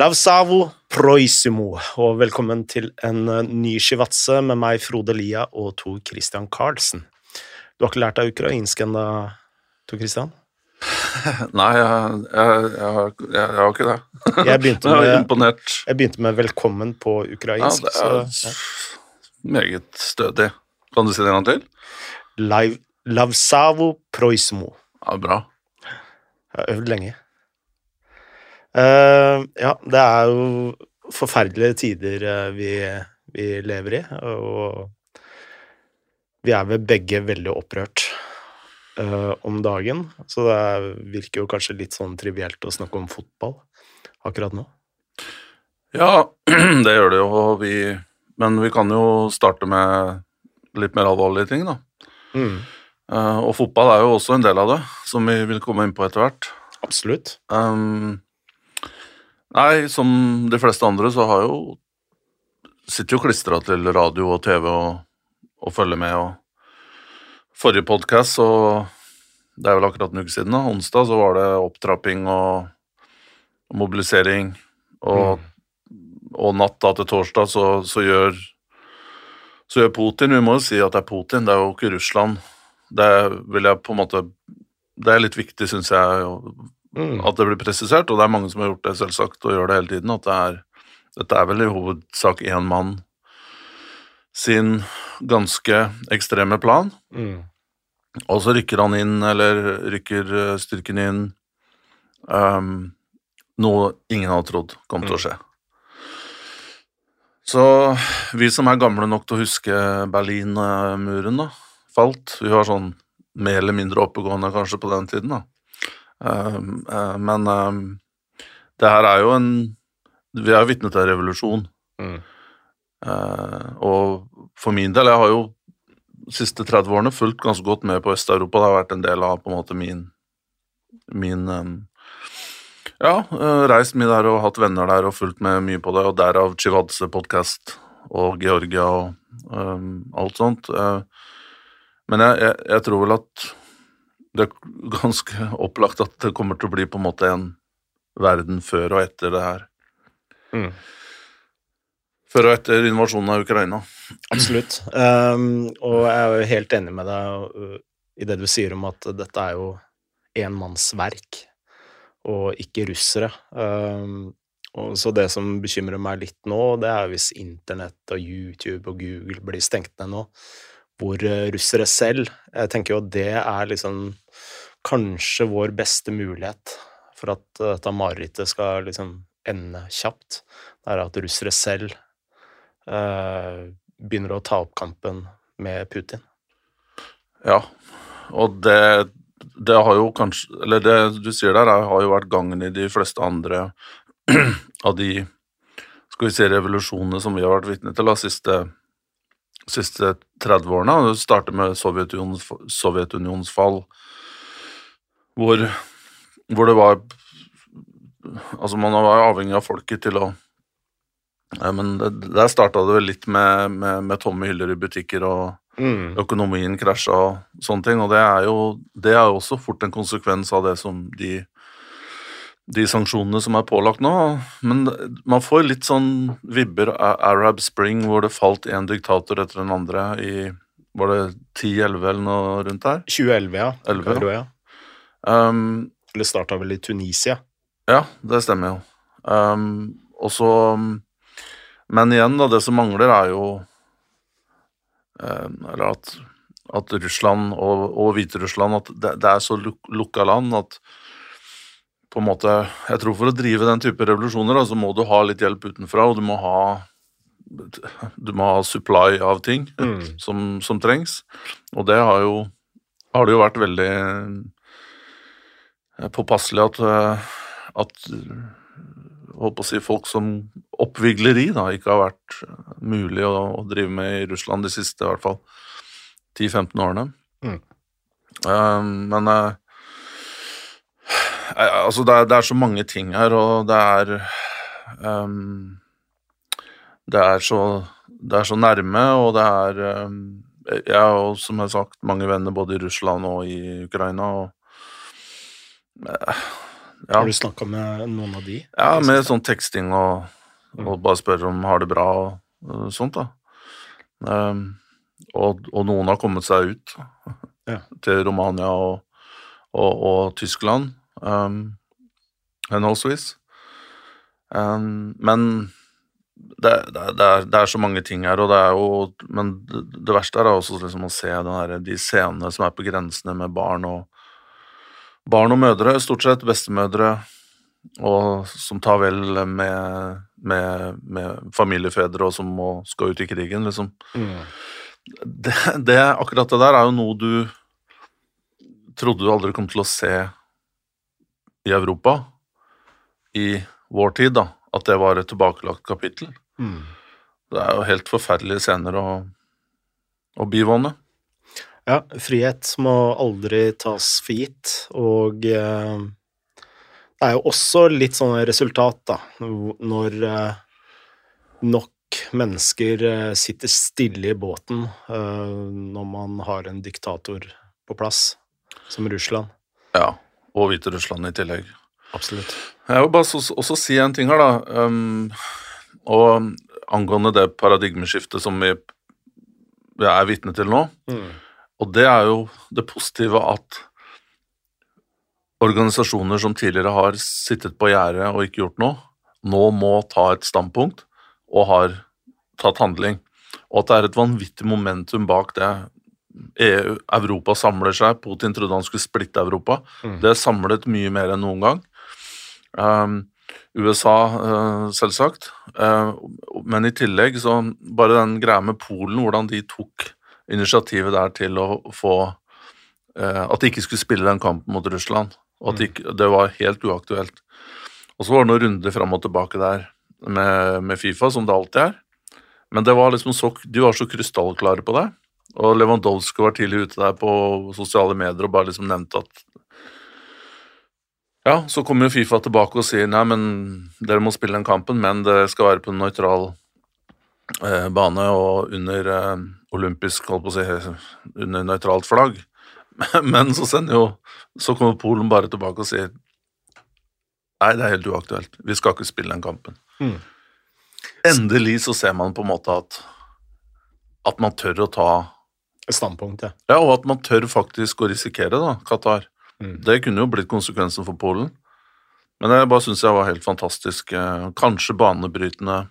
Lavsavo proisimo, og velkommen til en eh, ny Shivatse med meg, Frode Lia, og Tor Christian Karlsen. Du har ikke lært deg ukrainsk ennå, Tor Christian? Nei, jeg, jeg, jeg, har- jeg, har ikke det. Jeg begynte er med, imponert. jeg begynte med 'velkommen' på ukrainsk. Ja, det det så, er meget stødig. Kan du si det en gang til? Live, Lavsavo proisimo. Ja, bra. Jeg har øvd lenge. Eh, ja, det er jo forferdelige tider uh, vi, vi lever i, og vi er vel begge veldig opprørt uh, om dagen. Så det er, virker jo kanskje litt sånn trivielt å snakke om fotball akkurat nå. Ja, det gjør det jo, og vi, men vi kan jo starte med litt mer alvorlige ting, da. Mm, og fotball er jo også en del av det, som vi vil komme inn på etter hvert. absolutt. Um, nei, som de fleste andre så har jo Sitter jo klistra til radio og TV og, og følger med. og Forrige podkast, så Det er vel akkurat en uke siden, da, onsdag, så var det opptrapping og, og mobilisering. Og, og natta til torsdag så, så gjør så gjør Putin Vi må jo si at det er Putin, det er jo ikke Russland. Det vil jeg på en måte Det er litt viktig, syns jeg, Mm, at det blir presisert, og det er mange som har gjort det selvsagt og gjør det hele tiden, at det er, dette er vel i hovedsak én mann sin ganske ekstreme plan, mm, og så rykker han inn, eller rykker eh, styrken inn, um, noe ingen hadde trodd kom til å skje. Så vi som er gamle nok til å huske Berlinmuren da, falt, vi var sånn mer eller mindre oppegående kanskje på den tiden da, eh, men um, det her er jo en Vi er jo vitne til en revolusjon. mm, Eh, og for min del, jeg har jo de siste 30 årene fulgt ganske godt med på Øst-Europa. Det har vært en del av på en måte min, min um, Ja, eh, reist mye der og hatt venner der og fulgt med mye på det, og derav Chivadze podkast og Georgia og um, alt sånt. Uh, men jeg, jeg, jeg tror vel at det er ganske opplagt at det kommer til å bli på en måte en verden før og etter det her. mm. Før og etter invasjonen av Ukraina. Absolutt. Um, og jeg er jo helt enig med deg uh, i det du sier om at dette er jo enmannsverk, og ikke russere. Um, og så det som bekymrer meg litt nå, det er hvis internett og YouTube og Google blir stengt ned nå, hvor uh, russere selv Jeg tenker jo at det er liksom kanskje vår beste mulighet for at uh, dette marerittet skal liksom ende kjapt. Det er at russere selv eh, begynner å ta opp kampen med Putin. Ja, og det, det har jo kanskje Eller det du sier der, er- har jo vært gangen i de fleste andre av de skal vi si, revolusjonene som vi har vært vitne til de siste, siste 30 årene. Det starter med Sovjetunionens, Sovjetunions fall, hvor, hvor det var Altså, man var avhengig av folket til å ja, men det, Der starta det vel litt med, med, med tomme hyller i butikker og Mm. økonomien krasja og sånne ting. Og det er jo det er jo også fort en konsekvens av det som de de sanksjonene som er pålagt nå. Men man får litt sånn vibber av Arab Spring, hvor det falt én diktator etter den andre i Var det 10-11 eller noe rundt der? 2011, ja. 11, ja. Kairo, ja. Um, Eller starta vel i Tunisia. Ja, det stemmer jo. Um, og så Men igjen, da, det som mangler, er jo um, Eller at, at Russland og, og Hviterussland At det, det er så lukka land at på en måte Jeg tror for å drive den type revolusjoner, da, så må du ha litt hjelp utenfra, og du må ha Du må ha supply av ting Mm. som, som trengs. Og det har jo har det jo vært veldig eh, påpasselig at, eh, at eh, holdt på å si folk som oppvigleri da, ikke har vært mulig å, å drive med i Russland de siste i hvert fall 10-15 årene. Mm. Eh, men eh, altså det er, det er så mange ting her, og det er um, Det er så det er så nærme, og det er um, Jeg har som jeg har sagt, mange venner både i Russland og i Ukraina, og eh, ja. Har du snakka med noen av de? Ja, med sånn teksting og, og bare spørre om har det bra og, og sånt, da. Um, og, og, noen har kommet seg ut Ja. til Romania og, og Tyskland, um, henholdsvis. Um, men det, det, det, er, det er så mange ting her, og det er jo Men det, verste er også liksom å se den her, de scenene som er på grensene med barn og barn og mødre, stort sett bestemødre, og som tar vel med, med, med familiefedre og som må, skal ut i krigen, liksom. Mm. Det, det, akkurat det der er jo noe du trodde du aldri kom til å se i Europa i vår tid, da. At det var et tilbakelagt kapittel. Mm. Det er jo helt forferdelige scener å, å bivåne. Ja, frihet må aldri tas for gitt, og eh, det er jo også litt sånn resultat, da, når eh, nok mennesker eh, sitter stille i båten eh, når man har en diktator på plass, som Russland. Ja, og Hviterussland i tillegg. Absolutt. Jeg vil bare også, også si en ting her, da. Um, og angående det paradigmeskiftet som vi, vi er vitne til nå. Mm. Og det er jo det positive at organisasjoner som tidligere har sittet på gjerdet og ikke gjort noe, nå må ta et standpunkt og har tatt handling. Og at det er et vanvittig momentum bak det. EU, Europa samler seg. Putin trodde han skulle splitte Europa. Mm. Det er samlet mye mer enn noen gang. Um, USA, uh, selvsagt. Uh, men i tillegg så bare den greia med Polen, hvordan de tok initiativet der til å få uh, At de ikke skulle spille den kampen mot Russland. Og at de, ikke- det var helt uaktuelt. Og så var det noen runder fram og tilbake der med, med Fifa, som det alltid er. Men det var liksom så, de var så krystallklare på det. Og Lewandowski var tidlig ute der på sosiale medier og bare liksom nevnte at Ja, så kommer jo Fifa tilbake og sier nei, men dere må spille den kampen, men det skal være på en nøytral eh, bane og under eh, olympisk, holdt på å si, under nøytralt flagg. Men så sender jo Så kommer Polen bare tilbake og sier nei, det er helt uaktuelt. Vi skal ikke spille den kampen. Mm. Endelig så ser man på en måte at at man tør å ta standpunkt, ja. Ja, og at man tør faktisk å risikere, da, Qatar. Mm. Det kunne jo blitt konsekvensen for Polen. Men jeg bare syns jeg var helt fantastisk. eh, Kanskje banebrytende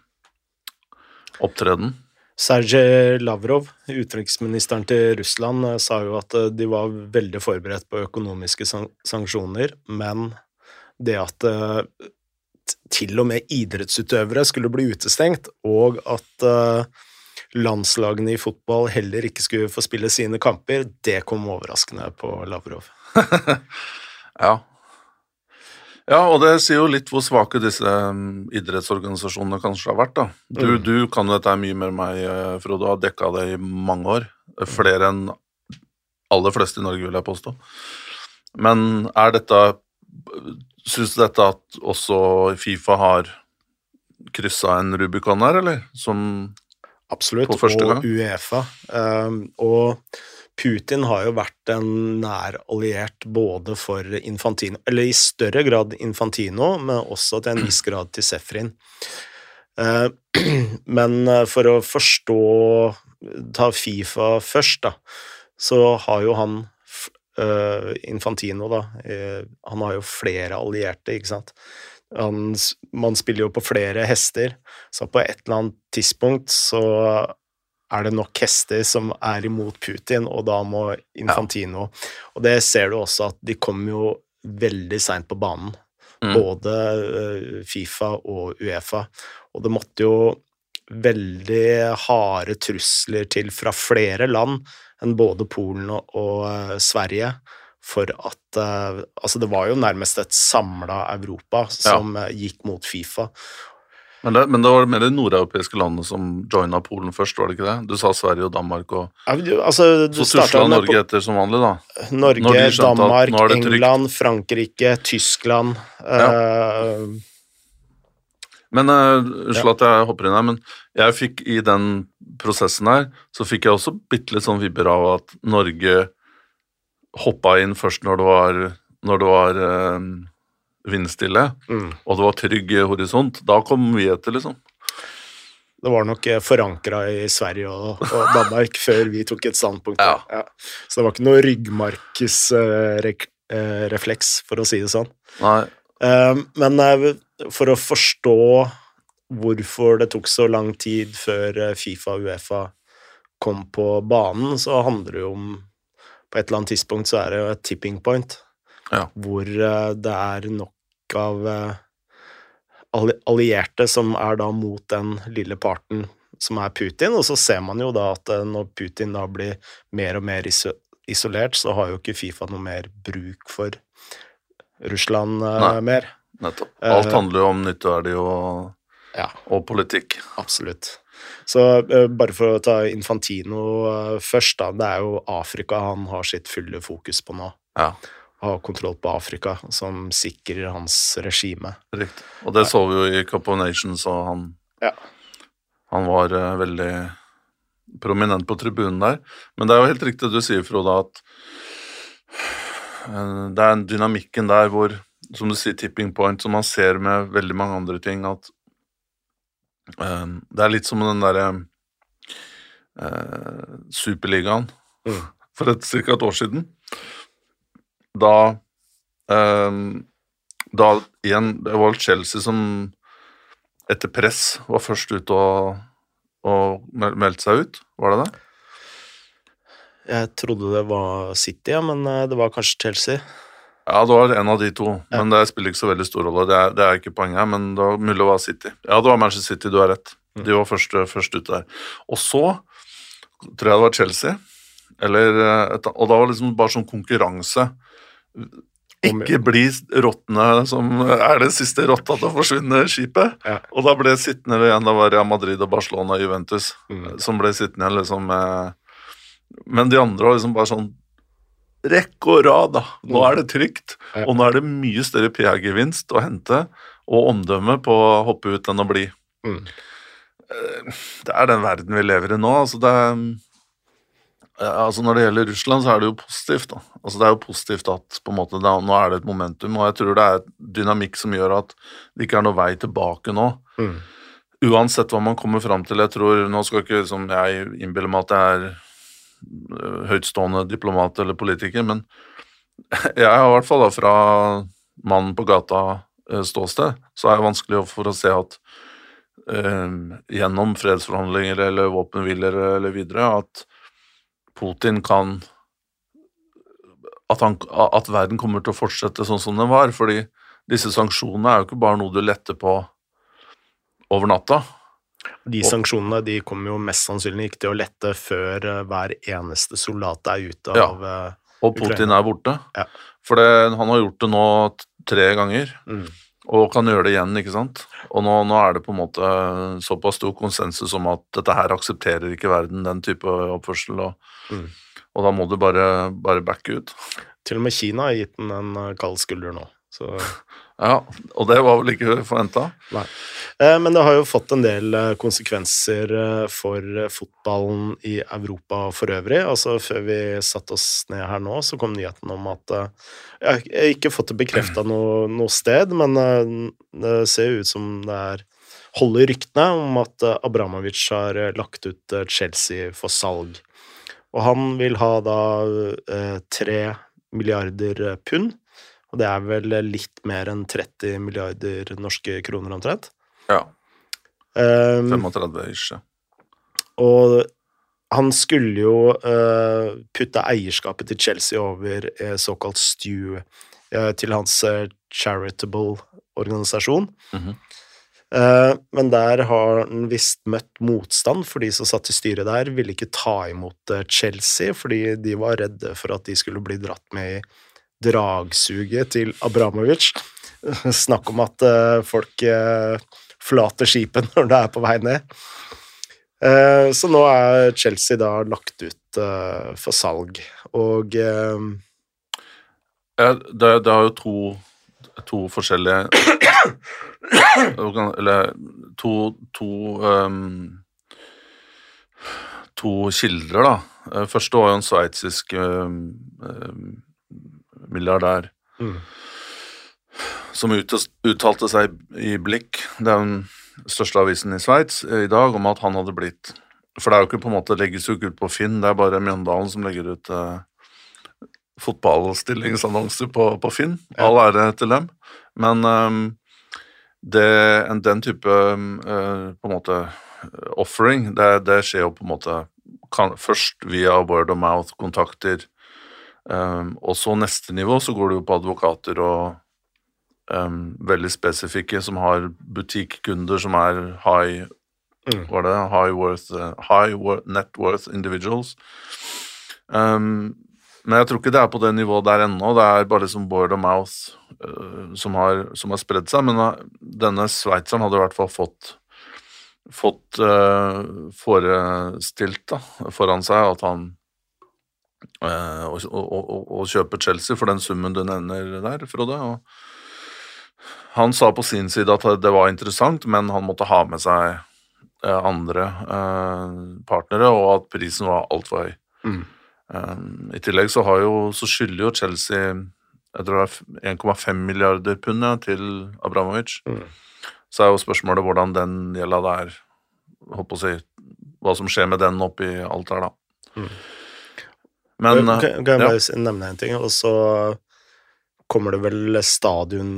opptreden. Sergej Lavrov, utenriksministeren til Russland, eh, sa jo at eh, de var veldig forberedt på økonomiske sanksjoner, men det at til og med idrettsutøvere skulle bli utestengt, og at landslagene i fotball heller ikke skulle få spille sine kamper, det kom overraskende på Lavrov. Ja. Ja, og det sier jo litt hvor svake disse um, idrettsorganisasjonene kanskje har vært, da. Du, Mm. du kan jo dette mye mer enn meg, eh, Frode, og har dekka det i mange år. Flere enn aller fleste i Norge, vil jeg påstå. Men er dette Syns du dette at også Fifa har kryssa en Rubicon her, eller? Som Absolutt. Og. Uefa. Um, og Putin har jo vært en nær alliert både for Infantino, eller i større grad Infantino, men også til en viss grad til Sefrin. Uh, men uh, for å forstå Ta Fifa først, da, så har jo han uh, Infantino, da eh, Han har jo flere allierte, ikke sant. Han, man spiller jo på flere hester, så på et eller annet tidspunkt så er det nok hester som er imot Putin, og da må Infantino. Og det ser du også at de kom jo veldig seint på banen, Mm. både eh, Fifa og Uefa, og det måtte jo veldig harde trusler til fra flere land enn både Polen og, og eh, Sverige for at eh, Altså, det var jo nærmest et samla Europa som ja. gikk mot Fifa. Men det, men det var mer de nordeuropeiske landene som joina Polen først, var det ikke det? Du sa Sverige og Danmark og Ja, du- Altså, du Så tusla Norge etter som vanlig, da. Norge, Danmark. England, Frankrike, Tyskland eh, Men uh, Unnskyld at jeg hopper inn her, men jeg fikk i den prosessen her, så fikk jeg også bitte litt sånn vibber av at Norge hoppa inn først når det var, når det var øh, vindstille, Mm. og det var trygg horisont, da kom vi etter, liksom. Det var nok forankra i Sverige og, og Danmark før vi tok et standpunkt. Ja. Så det var ikke noe ryggmargsrefleks, for å si det sånn. Eh, Men eh, for å forstå hvorfor det tok så lang tid før eh, Fifa og Uefa kom på banen, så handler det jo om På et eller annet tidspunkt så er det jo et tipping point, Ja. hvor eh, det er nok av eh, allierte som er da mot den lille parten som er Putin, og så ser man jo da at eh, når Putin da blir mer og mer iso isolert, så har jo ikke Fifa noe mer bruk for Russland Nei. mer. nettopp. Alt handler jo om nytteverdi og, Ja, og politikk. absolutt. Så uh, bare for å ta Infantino uh, først, da. Det er jo Afrika han har sitt fulle fokus på nå. Ja, Ha kontroll på Afrika, som sikrer hans regime. riktig. Og det så vi jo i Cup of Nations, og han, Ja. han var uh, veldig prominent på tribunen der. Men det er jo helt riktig du sier, Frode, at det er dynamikken der hvor, som du sier, tipping point, som man ser med veldig mange andre ting, at det er litt som den derre eh, Superligaen Mm. for et, cirka et år siden. Da ehm, Da igjen Det var Chelsea som etter press var først ute og, og meldte seg ut, var det det? Jeg trodde det var City, ja, men eh, det var kanskje Chelsea. Ja, det var en av de to, men det spiller ikke så veldig stor rolle. Det er, det er ikke poenget her, men det var mulig å være City. Ja, det var Manchester City, du har rett. De var først, først ute der. Og så tror jeg det var Chelsea, eller, eh, og da var det liksom bare sånn konkurranse. Ikke bli råtne som er det siste rotta til å forsvinne skipet. Ja. Og da ble sittende igjen, da var Real Madrid og Barcelona og Juventus Mm. som ble sittende igjen liksom Men de andre var liksom bare sånn Rekke og rad, da. Nå er det trygt. Og nå er det mye større PR-gevinst å hente, og omdømme på å hoppe ut enn å bli. Mm. Det er den verden vi lever i nå. Altså, det er, altså Når det gjelder Russland, så er det jo positivt. da. Altså Det er jo positivt at på en måte, er, nå er det et momentum, og jeg tror det er dynamikk som gjør at det ikke er noe vei tilbake nå. Mm. Uansett hva man kommer fram til. Jeg tror, Nå skal ikke liksom, jeg innbille meg at det er høytstående diplomat eller politiker, men jeg har i hvert fall da fra mannen på gata-ståsted, så er det vanskelig for å se at eh, gjennom fredsforhandlinger eller våpenhviler eller videre, at Putin kan at, han, at verden kommer til å fortsette sånn som den var. fordi disse sanksjonene er jo ikke bare noe du letter på over natta. De sanksjonene de kommer jo mest sannsynlig ikke til å lette før eh, hver eneste soldat er ute av ja. Og Putin Ukraina. er borte. Ja. For det, han har gjort det nå tre ganger, mm. og kan gjøre det igjen, ikke sant. Og nå, nå er det på en måte såpass stor konsensus om at dette her aksepterer ikke verden, den type oppførsel, og, Mm. og da må du bare, bare backe ut. Til og med Kina har gitt den en eh, kald skulder nå. Så, Ja, og det var vel ikke forventa. Eh, Men det har jo fått en del eh, konsekvenser eh, for fotballen i Europa for øvrig. Altså Før vi satte oss ned her nå, så kom nyheten om at Jeg har ikke fått det bekrefta noe, noe sted, men det ser jo ut som det er holder ryktene om at Abramovic har lagt ut Chelsea for salg. Og han vil ha da tre milliarder pund, og det er vel litt mer enn 30 milliarder norske kroner omtrent. Ja, Um, 35 ish. ja. og han skulle jo uh, putte eierskapet til Chelsea over uh, såkalt Stew uh, til hans charitable organisasjon. Mm -hmm. men der har han visst møtt motstand, for de som satt i styret der, ville ikke ta imot Chelsea, fordi de var redde for at de skulle bli dratt med i dragsuget til Abramovic. Snakk om at folk forlater skipet når det er på vei ned. Eh, så nå er Chelsea da lagt ut eh, for salg, og eh, det, det har jo to, to forskjellige Eller to, to um To kilder, da. Første var jo en sveitsisk um, milliardær mm, som uttalte seg i Blikk, den største avisen i Sveits, i dag, om at han hadde blitt For det er jo ikke på en måte legges jo ikke ut på Finn, det er bare Mjøndalen som legger ut eh, fotballstillingsannonser på, på Finn. Ja. All ære til dem. Men um, det, den type um, på en måte offering, det, det, skjer jo på en måte kan, først via word of mouth, kontakter, um, og så neste nivå så går det jo på advokater og um, veldig spesifikke som har butikkunder som er high mm. Hva er det? High, worth, high worth, net worth individuals. Um, men jeg tror ikke det er på det nivået der ennå. Det er bare liksom board of mouth uh, som, har, som har spredd seg. Men uh, denne sveitseren hadde i hvert fall fått fått uh, forestilt da, foran seg at han å, kjøpe Chelsea for den summen du nevner der, Frode. Og han sa på sin side at det var interessant, men han måtte ha med seg eh, andre eh, partnere, og at prisen var altfor høy. Mm. Um, I tillegg så, har jo, så skylder jo Chelsea jeg tror det er 1,5 milliarder pund til Abramovic. Mm. Så er jo spørsmålet hvordan den gjelda der Holdt på å si Hva som skjer med den oppi alt her, da. Mm. Men Kan, kan jeg bare ja. nevne en ting? Og så kommer det vel stadion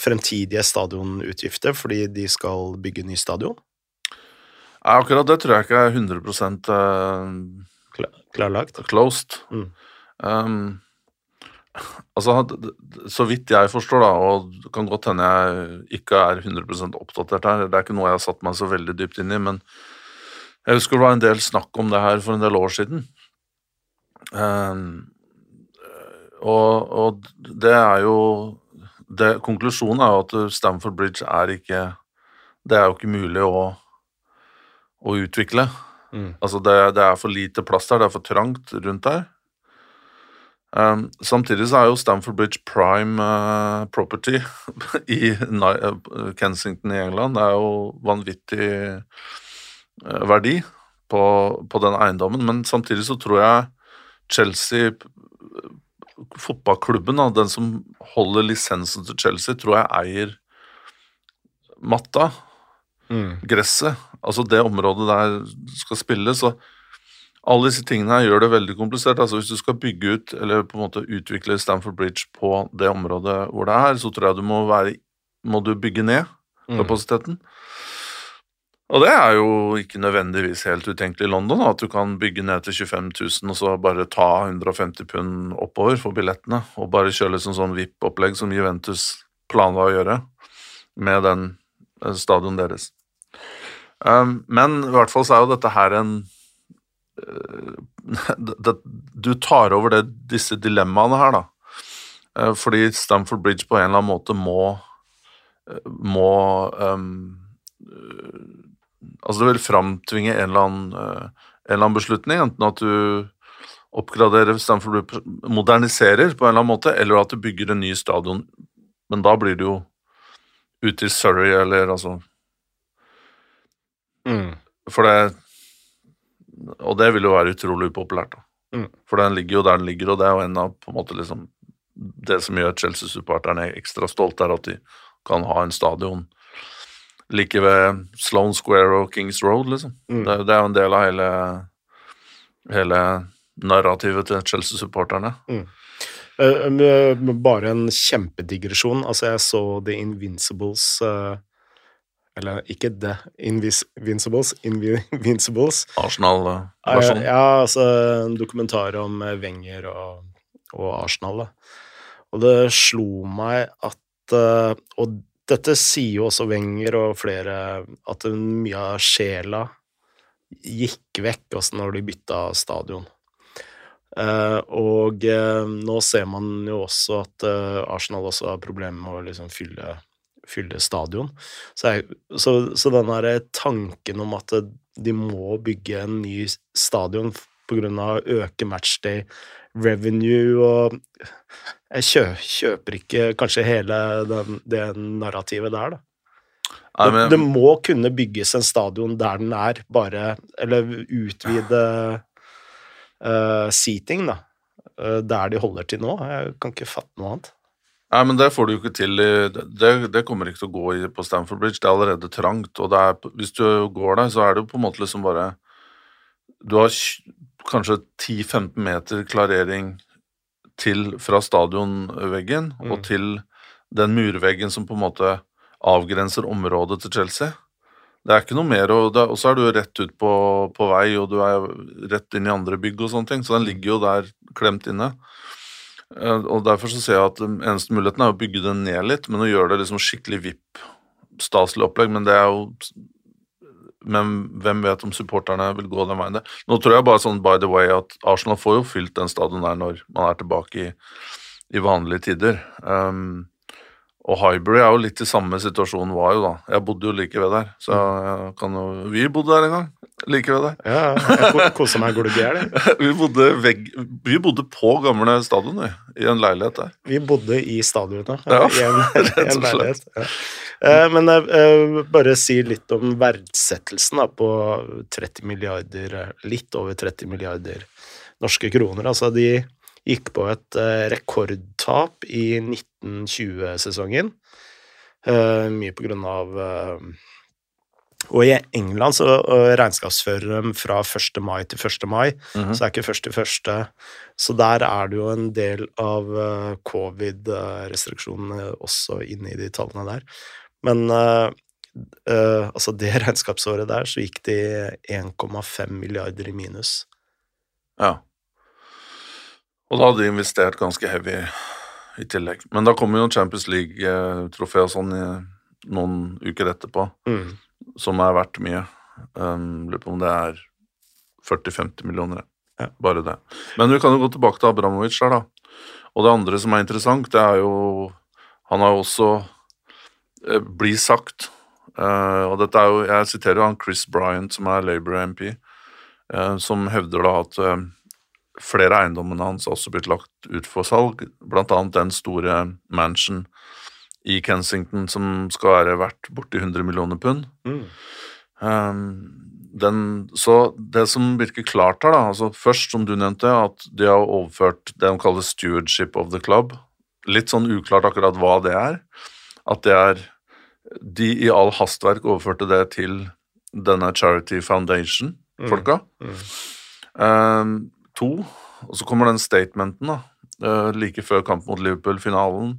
Fremtidige stadionutgifter fordi de skal bygge ny stadion? Ja, akkurat det tror jeg ikke er 100 uh, Klarlagt? Closed. Mm. Um, altså, så vidt jeg forstår, da, og det kan godt hende jeg ikke er 100 oppdatert her, det er ikke noe jeg har satt meg så veldig dypt inn i, men jeg husker det var en del snakk om det her for en del år siden. Um, og, og, det er jo det, Konklusjonen er jo at Stamford Bridge er ikke Det er jo ikke mulig å, å utvikle. Mm. Altså, det, det, er for lite plass der, det er for trangt rundt der. Um, samtidig så er jo Stamford Bridge prime uh, property i uh, Kensington i England. Det er jo vanvittig uh, verdi på, på den eiendommen, men samtidig så tror jeg Chelsea fotballklubben, da, den som holder lisensen til Chelsea, tror jeg eier matta, mm. gresset, altså det området der skal spilles. Så alle disse tingene her gjør det veldig komplisert. altså Hvis du skal bygge ut eller på en måte utvikle Stamford Bridge på det området hvor det er, så tror jeg du må, være, må du bygge ned mm. kapasiteten. Mm. Og det er jo ikke nødvendigvis helt utenkelig i London, at du kan bygge ned til 25 000 og så bare ta 150 pund oppover for billettene, og bare kjøre litt sånn, sånn VIP-opplegg som Juventus planla å gjøre med den eh, stadion deres. Um, men i hvert fall så er jo dette her en uh, Du tar over det, disse dilemmaene her, da. Uh, fordi Stamford Bridge på en eller annen måte må, må um, Altså det vil framtvinge en eller annen, eh, en eller annen beslutning, enten at du oppgraderer Stamford moderniserer på en eller annen måte, eller at du bygger en ny stadion. Men da blir det jo ute i Surrey eller altså mm. For det Og det vil jo være utrolig upopulært, da. Mm. For den ligger jo der den ligger, og det er jo en av på en måte liksom Det som gjør Chelsea-supporterne ekstra stolte, er at de kan ha en stadion like ved Sloane Square og Kings Road, liksom. Mm. Det, det, er jo en del av hele, hele narrativet til Chelsea-supporterne. Mm. Uh, bare en kjempedigresjon. Altså, jeg så The Invincibles uh, Eller ikke The Invincibles, Invincibles. Arsenal-versjonen? Uh, ja, altså en dokumentar om Wenger og, og Arsenal. Da. Og det slo meg at Og dette sier jo også Wenger og flere at mye av sjela gikk vekk også når de bytta stadion. Uh, og uh, nå ser man jo også at uh, Arsenal også har problemer med å liksom fylle, fylle stadion. Så, jeg, så, så den der tanken om at de må bygge en ny stadion pga. å øke matchday revenue og Jeg kjø, kjøper ikke kanskje hele den, det narrativet der, da. Nei, men... det, det, må kunne bygges en stadion der den er, bare Eller utvide uh, seating, da. Uh, der de holder til nå. Jeg kan ikke fatte noe annet. Nei, men det får du jo ikke til det, det kommer ikke til å gå i på Stamford Bridge. Det er allerede trangt. Og det er, hvis du går der, så er det jo på en måte liksom bare Du har kanskje 10-15 meter klarering til fra stadionveggen Mm. og til den murveggen som på en måte avgrenser området til Chelsea. Det er ikke noe mer, og, så er du rett ut på, på vei, og du er rett inn i andre bygg og sånne ting, så den ligger jo der klemt inne. Eh, Og derfor så ser jeg at eneste muligheten er å bygge den ned litt, men å gjøre det liksom skikkelig VIP-staselig opplegg, men det er jo Men hvem vet om supporterne vil gå den veien der. Nå tror jeg bare sånn by the way at Arsenal får jo fylt den stadion der når man er tilbake i, i vanlige tider. Um, og Highbury er jo litt i samme situasjon var jo da. Jeg bodde jo like ved der, så jeg kan jo Vi bodde der en gang. Like ved der. Ja, jeg ko- koser meg glugg i. Vi bodde, vegg, vi bodde på gamle stadion, vi, i en leilighet der. Vi bodde i stadionet Ja, i en, rett og slett. Ja. Eh, Men jeg eh, bare si litt om verdsettelsen da, på 30 milliarder, eh, litt over 30 milliarder norske kroner. Altså de gikk på et rekordtap i 1920-sesongen. Eh, Mye på grunn av Og i England så regnskapsfører de fra 1. mai til 1. mai. Mhm. Så det er ikke første første. Så der er det jo en del av covid-restriksjonene også inne i de tallene der. Men Uh, altså det regnskapsåret der, så gikk de 1,5 milliarder i minus. Ja. Og da hadde de investert ganske heavy i tillegg. Men da kommer jo Champions League-trofé og sånn noen uker etterpå, Mm. som er verdt mye. Um, Lurer på om det er 40-50 millioner. Ja. Bare det. Men vi kan jo gå tilbake til Abramovic der, da. Og det andre som er interessant, det er jo Han har jo også blir sagt eh, Og dette er jo Jeg siterer han Chris Bryant, som er Labour MP, eh, som hevder da at eh, flere av eiendommene hans har også blitt lagt ut for salg, blant annet den store mansion i Kensington som skal være verdt borti 100 millioner pund. Mm. Um, den, så det som virker klart her, da altså Først, som du nevnte, at de har overført det de kaller stewardship of the club. Litt sånn uklart akkurat hva det er. At det er De i all hastverk overførte det til denne Charity Foundation-folka. Mm. Um, to, og så kommer den statementen da, uh, like før kamp mot Liverpool-finalen,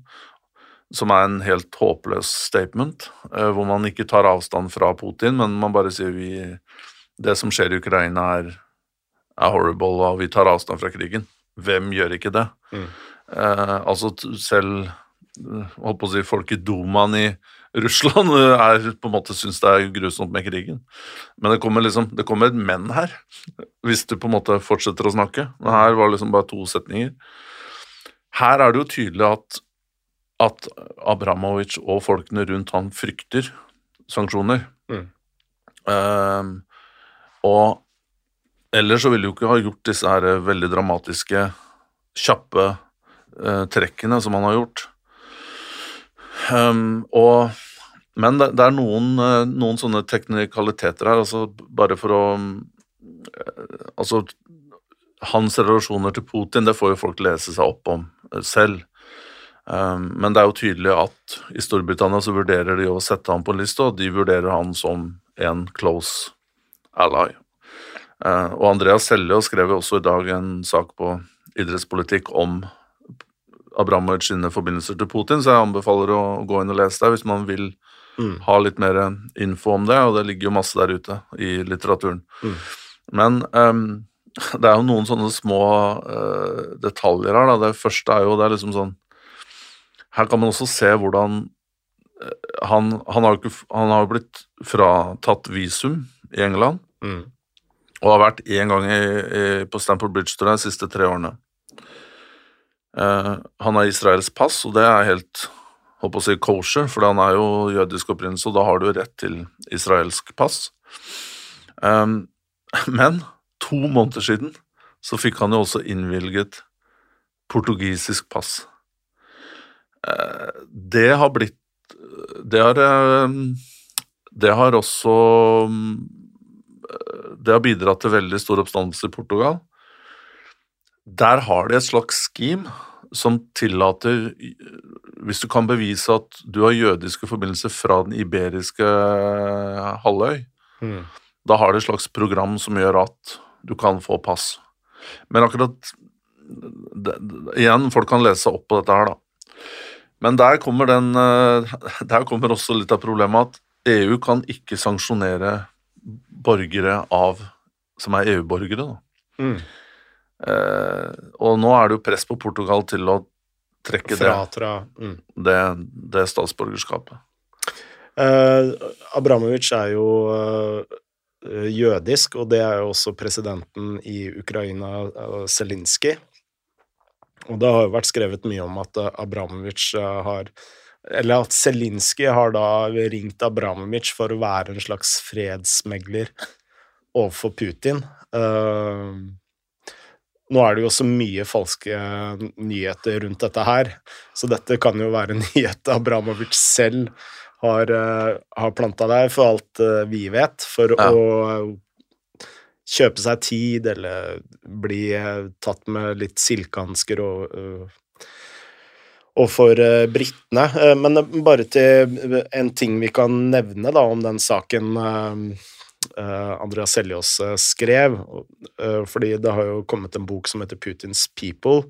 som er en helt håpløs statement, uh, hvor man ikke tar avstand fra Putin, men man bare sier vi, det som skjer i Ukraina er, er horrible, og vi tar avstand fra krigen. Hvem gjør ikke det? Mm. Eh, altså selv holdt på å si folk i Dumaen i Russland eh, er på en måte syns det er grusomt med krigen. Men det kommer liksom, det kommer et men her, hvis du på en måte fortsetter å snakke. Men her var det liksom bare to setninger. Her er det jo tydelig at, at Abramovic og folkene rundt han frykter sanksjoner. Mm. Um, og ellers så ville jo ikke ha gjort disse her veldig dramatiske, kjappe uh, trekkene som han har gjort. Ehm, og, men det, det er noen, eh, noen sånne teknikaliteter her, altså bare for å eh, Altså, hans relasjoner til Putin, det får jo folk lese seg opp om eh, selv. Um, men det er jo tydelig at i Storbritannia så vurderer de å sette ham på en liste, og de vurderer han som en close ally. Uh, og Andreas Selje skrev jo også i dag en sak på idrettspolitikk om Abramovic sine forbindelser til Putin, så jeg anbefaler å gå inn og lese det hvis man vil Mm. ha litt mer info om det, og det ligger jo masse der ute i litteraturen. Mm. Men um, det er jo noen sånne små uh, detaljer her. Da. Det første er jo det er liksom sånn Her kan man også se hvordan uh, han, han, har jo ikke, han har blitt fratatt visum i England, Mm. og har vært én gang i, i, på Stamford Bridge tror jeg, de siste tre årene. Eh, han har Israels pass, og det er helt håper å si kosher, for han er jo jødisk opprinnelse, og da har du rett til israelsk pass. Um, men to måneder siden så fikk han jo også innvilget portugisisk pass. Eh, det har blitt Det har eh, Det har også eh, Det har bidratt til veldig stor oppstandelse i Portugal. Der har de et slags scheme som tillater hvis du kan bevise at du har jødiske forbindelser fra den iberiske halvøy, Mm. da har det et slags program som gjør at du kan få pass. Men akkurat det, det- Igjen, folk kan lese opp på dette her, da. Men der kommer, den, eh, der kommer også litt av problemet at EU kan ikke sanksjonere borgere av som er EU-borgere. da. Mm. Eh, og nå er det jo press på Portugal til å trekke det, Fratra mm. det, det statsborgerskapet. Eh, Abramovic er jo eh, jødisk, og det er jo også presidenten i Ukraina, uh, Zelinskyj. Og det har jo vært skrevet mye om at uh, Abramovic har Eller at Zelinskyj har da ringt Abramovic for å være en slags fredsmegler overfor Putin. Eh, nå er det jo så mye falske nyheter rundt dette her, så dette kan jo være nyheter Abramovic selv har, uh, har planta der, for alt eh, vi vet, for Ja. å kjøpe seg tid eller bli eh, tatt med litt silkehansker og og for uh, britene. Eh, men eh, bare til en ting vi kan nevne da, om den saken uh, Andreas Seljås uh, skrev. Uh, fordi det har jo kommet en bok som heter Putins People,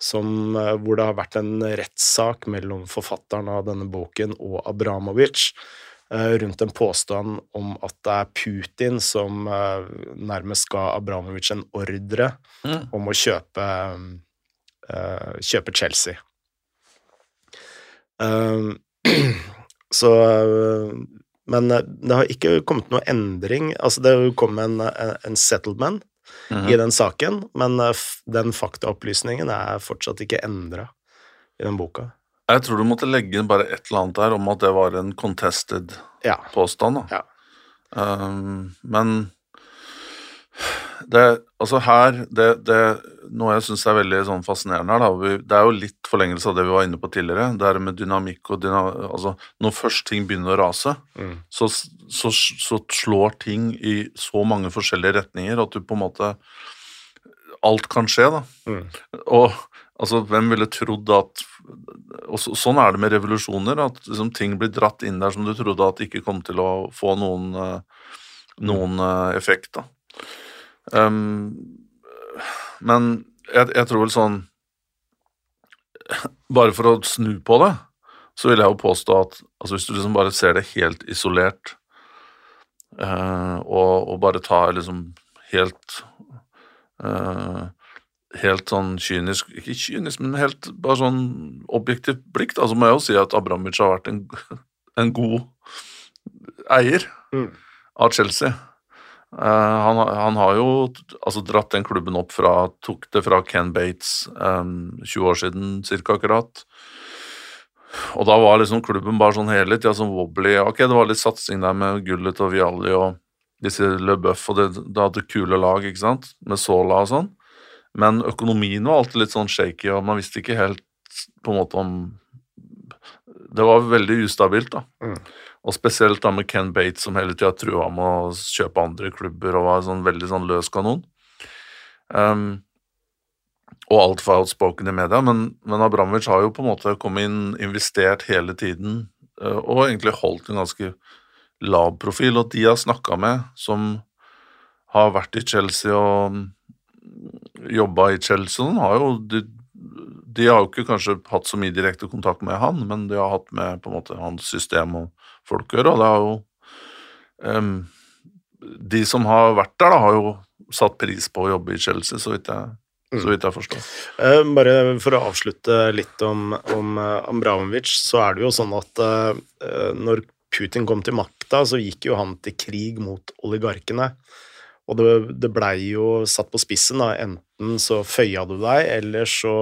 som, hvor det har vært en rettssak mellom forfatteren av denne boken og Abramovic rundt en påstand om at det er Putin som nærmest ga Abramovic en ordre Mm. om å kjøpe, kjøpe Chelsea. Så Men uh, det har ikke kommet noe endring. Altså, det kom en, en en settlement -hmm. i den saken, men uh, den faktaopplysningen er fortsatt ikke endra i den boka. Jeg tror du måtte legge inn bare et eller annet der om at det var en contested Ja. påstand. da. Ja. Um, men det, altså her det, det, Noe jeg syns er veldig sånn fascinerende her, da, det er jo litt forlengelse av det vi var inne på tidligere. Det her med dynamikk og dyna, altså Når først ting begynner å rase, Mm. så, så, så slår ting i så mange forskjellige retninger at du på en måte Alt kan skje, da. Mm. Og altså, hvem ville trodd at og så, Sånn er det med revolusjoner, at liksom, ting blir dratt inn der som du trodde at ikke kom til å få noen, eh, noen eh, effekt. da. Um, men jeg, jeg tror vel sånn Bare for å snu på det, så vil jeg jo påstå at altså, hvis du liksom bare ser det helt isolert, uh, og, og bare tar liksom helt uh, helt sånn kynisk Ikke kynisk, men helt bare sånn objektivt blikk, da, så må jeg jo si at Abramovic har vært en, en god eier Mm. av Chelsea. Eh, han, han har jo altså, dratt den klubben opp fra Tok det fra Ken Bates um, 20 år siden cirka akkurat. Og da var liksom klubben bare sånn hele tida sånn wobbly. Ok, det var litt satsing der med Gullet og Vialli og disse Le Buff, og det, det hadde kule lag, ikke sant, med Sola og sånn. Men økonomien var alltid litt sånn shaky, og man visste ikke helt på en måte om Det var veldig ustabilt, da. Mm. Og spesielt da med Ken Bates, som hele tida trua med å kjøpe andre klubber og var sånn veldig sånn løs kanon. Um, og altfor outspoken i media, men, men Abramovic har jo på en måte kommet inn, investert hele tiden, eh, og egentlig holdt en ganske lav profil. Og de jeg har snakka med, som har vært i Chelsea og jobba i Chelsea, sånn, har jo de, de har jo ikke kanskje hatt så mye direkte kontakt med han, men de har hatt med på en måte hans system og folk gjør. og det har jo um, De som har vært der, da, har jo satt pris på å jobbe i Chelsea, så vidt jeg, så vidt jeg forstår. Eh, Bare for å avslutte litt om, om eh, Abramovic, så er det jo sånn at eh, når Putin kom til makta, så gikk jo han til krig mot oligarkene. Og det, det blei jo satt på spissen, da. Enten så føya du deg, eller så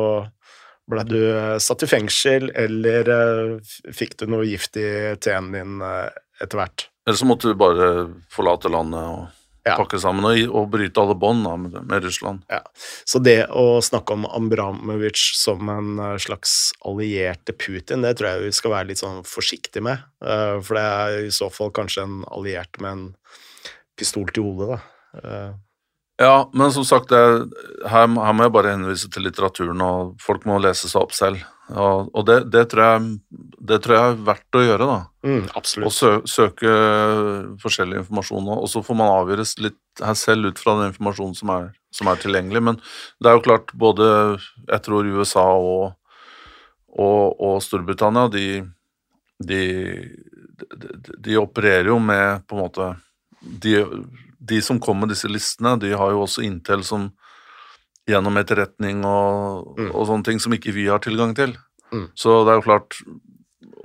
blei du eh, satt i fengsel, eller eh, fikk du noe gift i teen din eh, etter hvert. Eller så måtte du bare forlate landet og Ja. pakke sammen og, og bryte alle bånd med, med Russland. Så det å snakke om Ambramovic som en slags alliert til Putin, det tror jeg vi skal være litt sånn forsiktig med. For det er i så fall kanskje en alliert med en pistol til hodet, da. Ja, men som sagt, det, her, her må jeg bare henvise til litteraturen, og folk må lese seg opp selv. Ja, og det, det, tror jeg, det tror jeg er verdt å gjøre, da. Mm, Å sø søke forskjellig informasjon, og så får man avgjøres litt her selv ut fra den informasjonen som er, som er tilgjengelig. Men det er jo klart, både jeg tror USA og, og, og Storbritannia, de, de, de, de opererer jo med på en måte de, de som kommer med disse listene, de har jo også Intel som gjennom etterretning og, Mm. og sånne ting som ikke vi har tilgang til. Mm. Så det er jo klart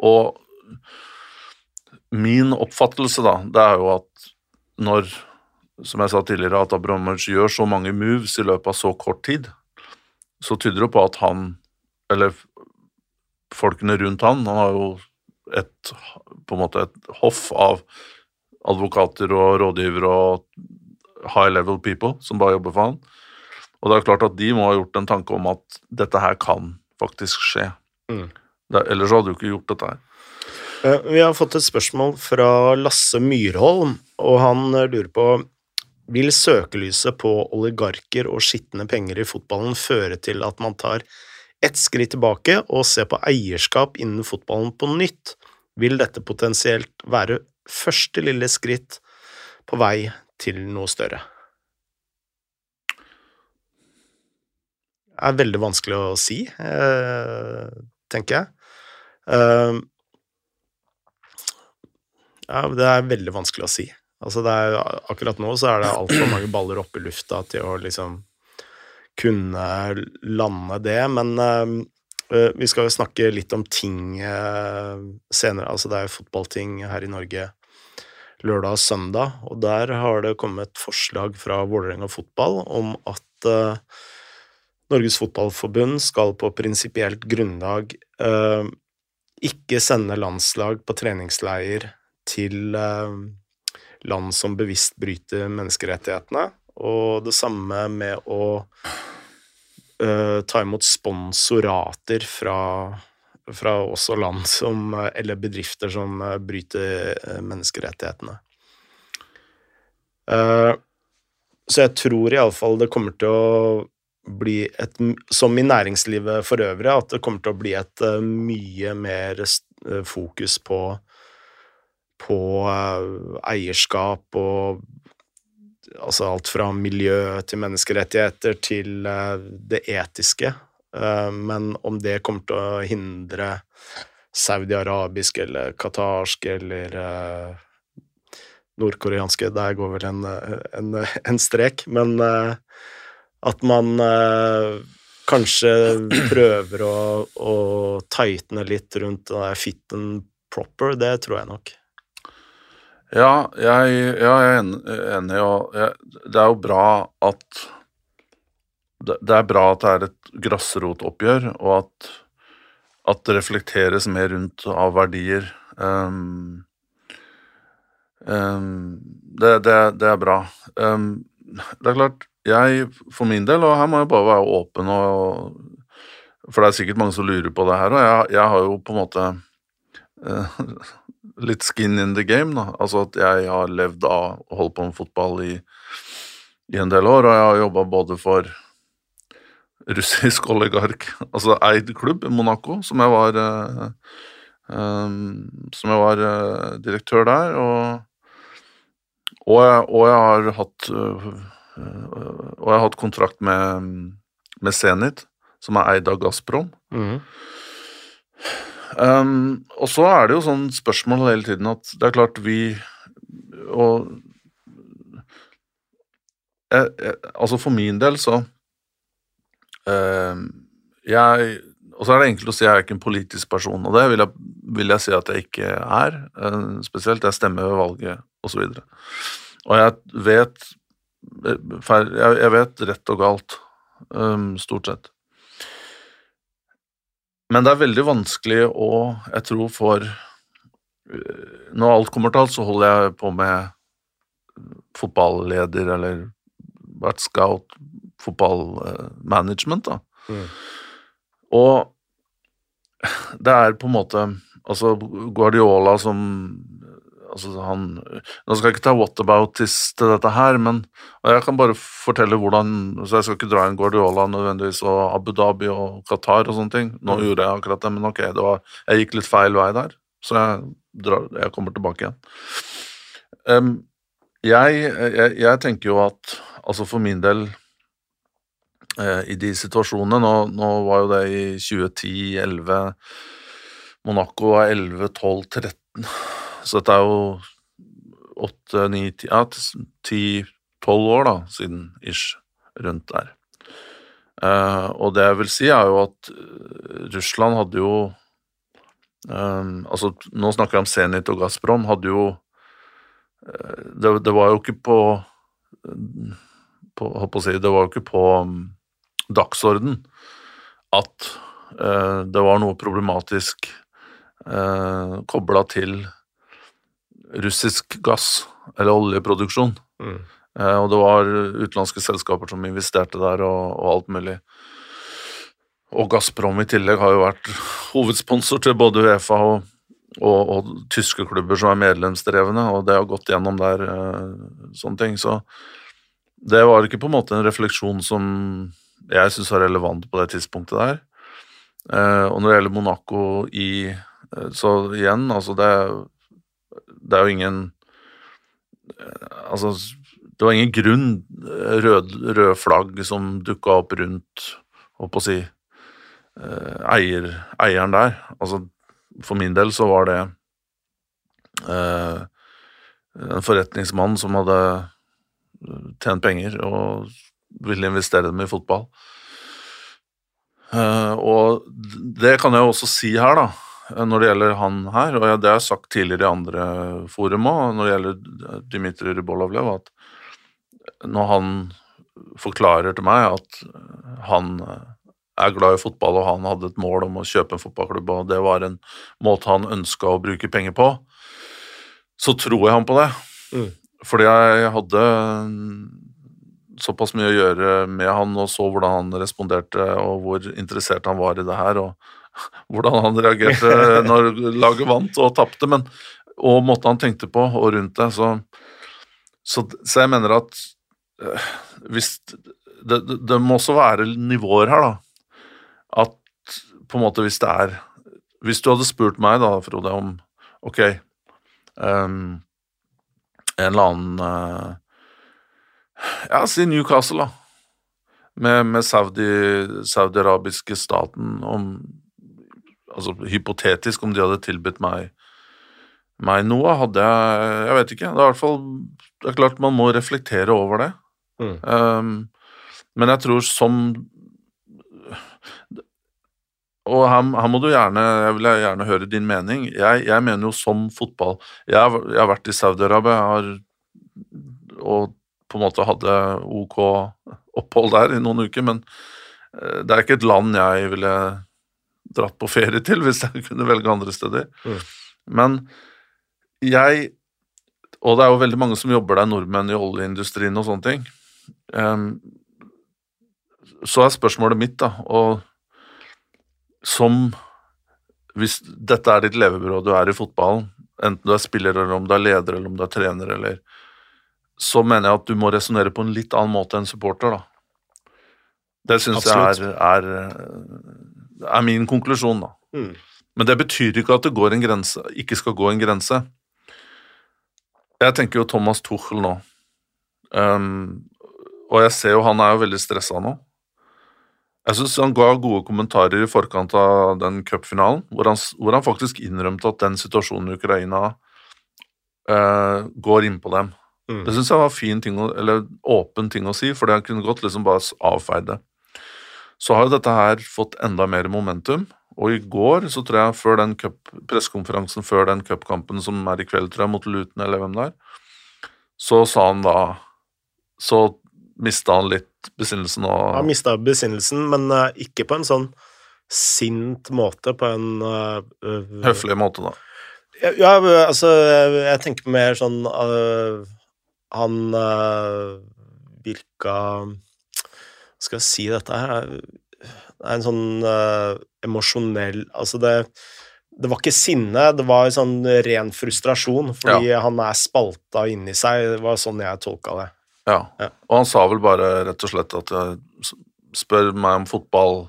Og min oppfattelse, da, det er jo at når, som jeg sa tidligere, at Abramovic gjør så mange moves i løpet av så kort tid, så tyder det på at han, eller folkene rundt han, han har jo et, på en måte et hoff av advokater og rådgivere og high level people som bare jobber for han. Og det er klart at de må ha gjort en tanke om at dette her kan faktisk skje. Mm. Det, ellers hadde du ikke gjort dette her. Eh, Vi har fått et spørsmål fra Lasse Myrholm, og han eh, lurer på Vil søkelyset på oligarker og skitne penger i fotballen føre til at man tar ett skritt tilbake og ser på eierskap innen fotballen på nytt? Vil dette potensielt være første lille skritt på vei til noe større? Det er veldig vanskelig å si, eh, tenker jeg. Eh, ja, det er veldig vanskelig å si. Altså er, akkurat nå så er det altfor mange baller oppe i lufta til å liksom kunne lande det, men eh, vi skal jo snakke litt om ting eh, senere. Altså det er jo fotballting her i Norge lørdag og søndag, og der har det kommet et forslag fra Vålerenga fotball om at eh, Norges Fotballforbund skal på prinsipielt grunnlag eh, ikke sende landslag på treningsleir til eh, land som bevisst bryter menneskerettighetene, og det samme med å eh, ta imot sponsorater fra, fra også land som eh, Eller bedrifter som eh, bryter menneskerettighetene. Så jeg tror iallfall det kommer til å bli et Som i næringslivet for øvrig, at det kommer til å bli et mye mer fokus på på eierskap og altså alt fra miljø til menneskerettigheter til eh, det etiske. Eh, men om det kommer til å hindre saudi-arabisk eller qatarsk eller eh, nordkoreanske Der går vel en, en, en strek, men at man kanskje prøver å, å tightne litt rundt det der fit and proper, det tror jeg nok. Ja, jeg, jeg er enig, og det er jo bra at det, det er bra at det er et grasrotoppgjør, og at, at det reflekteres mer rundt av verdier. Um, um, det, det, det er bra. Um, det er klart, jeg for min del, og her må jeg bare være åpen, og, for det er sikkert mange som lurer på det her, og jeg, jeg har jo på en måte eh, litt skin in the game, da. Altså at jeg har levd av å holde på med fotball i, i en del år, og jeg har jobba både for russisk oligark, altså eid klubb, Monaco, som jeg var eh, um, Som jeg var eh, direktør der, og, og, jeg, og jeg har hatt eh, Og jeg har hatt kontrakt med, med Zenit, som er eid av Gazprom. Um, og så er det jo sånn spørsmål hele tiden at det er klart vi Og jeg, jeg, Altså for min del så um, Jeg Og så er det enkelt å si jeg er ikke en politisk person, og det vil jeg, vil jeg si at jeg ikke er. eh, spesielt jeg stemmer ved valget, osv. Og, og jeg vet eh, jeg vet rett og galt, um, stort sett. Men det er veldig vanskelig å Jeg tror for øh, Når alt kommer til alt, så holder jeg på med fotballeder eller vært scout, fotballmanagement, da. Mm. Og det er på en måte Altså Guardiola som altså han, Nå skal jeg ikke ta whataboutis til dette her, men jeg kan bare fortelle hvordan så Jeg skal ikke dra inn Guardiola nødvendigvis og Abu Dhabi og Qatar og sånne ting. Nå Mm. gjorde jeg akkurat det, men ok, det var, jeg gikk litt feil vei der, så jeg, drar, jeg kommer tilbake igjen. Um, jeg, jeg, jeg tenker jo at altså for min del eh, i de situasjonene nå, nå var jo det i 2010, 11 Monaco var 11, 12, 13 Så dette er jo 8, 9, 10 Ja, 10-12 år da, siden ish, rundt der. Uh, og det jeg vil si, er jo at eh, Russland hadde jo um, Altså, nå snakker jeg om Zenit og Gazprom, hadde jo uh, det, det var jo ikke på på, holdt på å si, det var jo ikke på um, dagsorden at uh, det var noe problematisk uh, kobla til russisk gass eller oljeproduksjon. Mm. Eh, og det var utenlandske selskaper som investerte der og, og alt mulig. Og Gazprom i tillegg har jo vært hovedsponsor til både Uefa og, og, og tyske klubber som er medlemsdrevne, og det har gått gjennom der eh, sånne ting. Så det var ikke på en måte en refleksjon som jeg syns var relevant på det tidspunktet der. Eh, og når det gjelder Monaco i eh, Så igjen, altså det, det er jo ingen eh, Altså, det var ingen grunn rød, rød, flagg som dukka opp rundt, holdt på å si, eh, eier, eieren der. Altså, for min del så var det eh, en forretningsmann som hadde tjent penger og ville investere dem i fotball. Eh, og det kan jeg også si her, da, når det gjelder han her, og det har jeg sagt tidligere i andre forum òg, når det gjelder Dmitrij Rybolovlev, at når han forklarer til meg at han er glad i fotball, og han hadde et mål om å kjøpe en fotballklubb, og det var en måte han ønska å bruke penger på, så tror jeg han på det. Mm. Fordi jeg hadde såpass mye å gjøre med han og så hvordan han responderte, og hvor interessert han var i det her, og hvordan han reagerte når laget vant og tapte, men og måten han tenkte på og rundt det. Så, så, så jeg mener at øh, hvis det, det, det må også være nivåer her, da. At på en måte hvis det er Hvis du hadde spurt meg, da, Frode, om ok um, En eller annen uh, Ja, si Newcastle, da. Med, med Saudi, saudi-arabiske staten om Altså hypotetisk, om de hadde tilbudt meg meg noe, hadde jeg Jeg vet ikke. Det er fall Det er klart man må reflektere over det. Mm. Um, men jeg tror som Og her, her må du gjerne Jeg vil gjerne høre din mening. Jeg, jeg mener jo som fotball Jeg, jeg har vært i Saudi-Arabia og på en måte hadde ok opphold der i noen uker, men eh, det er ikke et land jeg ville dratt på ferie til hvis jeg kunne velge andre steder. Mm. Men jeg Og det er jo veldig mange som jobber der, nordmenn i oljeindustrien og sånne ting. Um, så er spørsmålet mitt, da, og som Hvis dette er ditt levebrød, du er i fotballen, enten du er spiller, eller om du er leder, eller om du er trener, eller Så mener jeg at du må resonnere på en litt annen måte enn supporter, da. Det syns jeg er, er, er min konklusjon, da. Mm. Men det betyr ikke at det går en grense, ikke skal gå en grense. Jeg tenker jo Thomas Tuchel nå, um, og jeg ser jo han er jo veldig stressa nå. Jeg syns han ga gode kommentarer i forkant av den cupfinalen, hvor, hvor han faktisk innrømte at den situasjonen i Ukraina uh, går innpå dem. Mm. Det syns jeg var fin ting eller åpen ting å si, for det kunne godt liksom bare avfeid det. Så har jo dette her fått enda mer momentum, og i går, så tror jeg før den pressekonferansen før den cupkampen som er i kveld, tror jeg, mot Luton eller hvem det er, så sa han da Så mista han litt besinnelsen og Han mista besinnelsen, men uh, ikke på en sånn sint måte, på en uh, eh, høflig måte, da. Ja, ja, altså, jeg tenker mer sånn øh, Han virka skal jeg si dette her? Det er en sånn uh, emosjonell Altså, det Det var ikke sinne, det var sånn ren frustrasjon, fordi han er spalta inni seg. Det var sånn jeg tolka det. Ja. Ja. Og han sa vel bare rett og slett at jeg spør meg om fotball.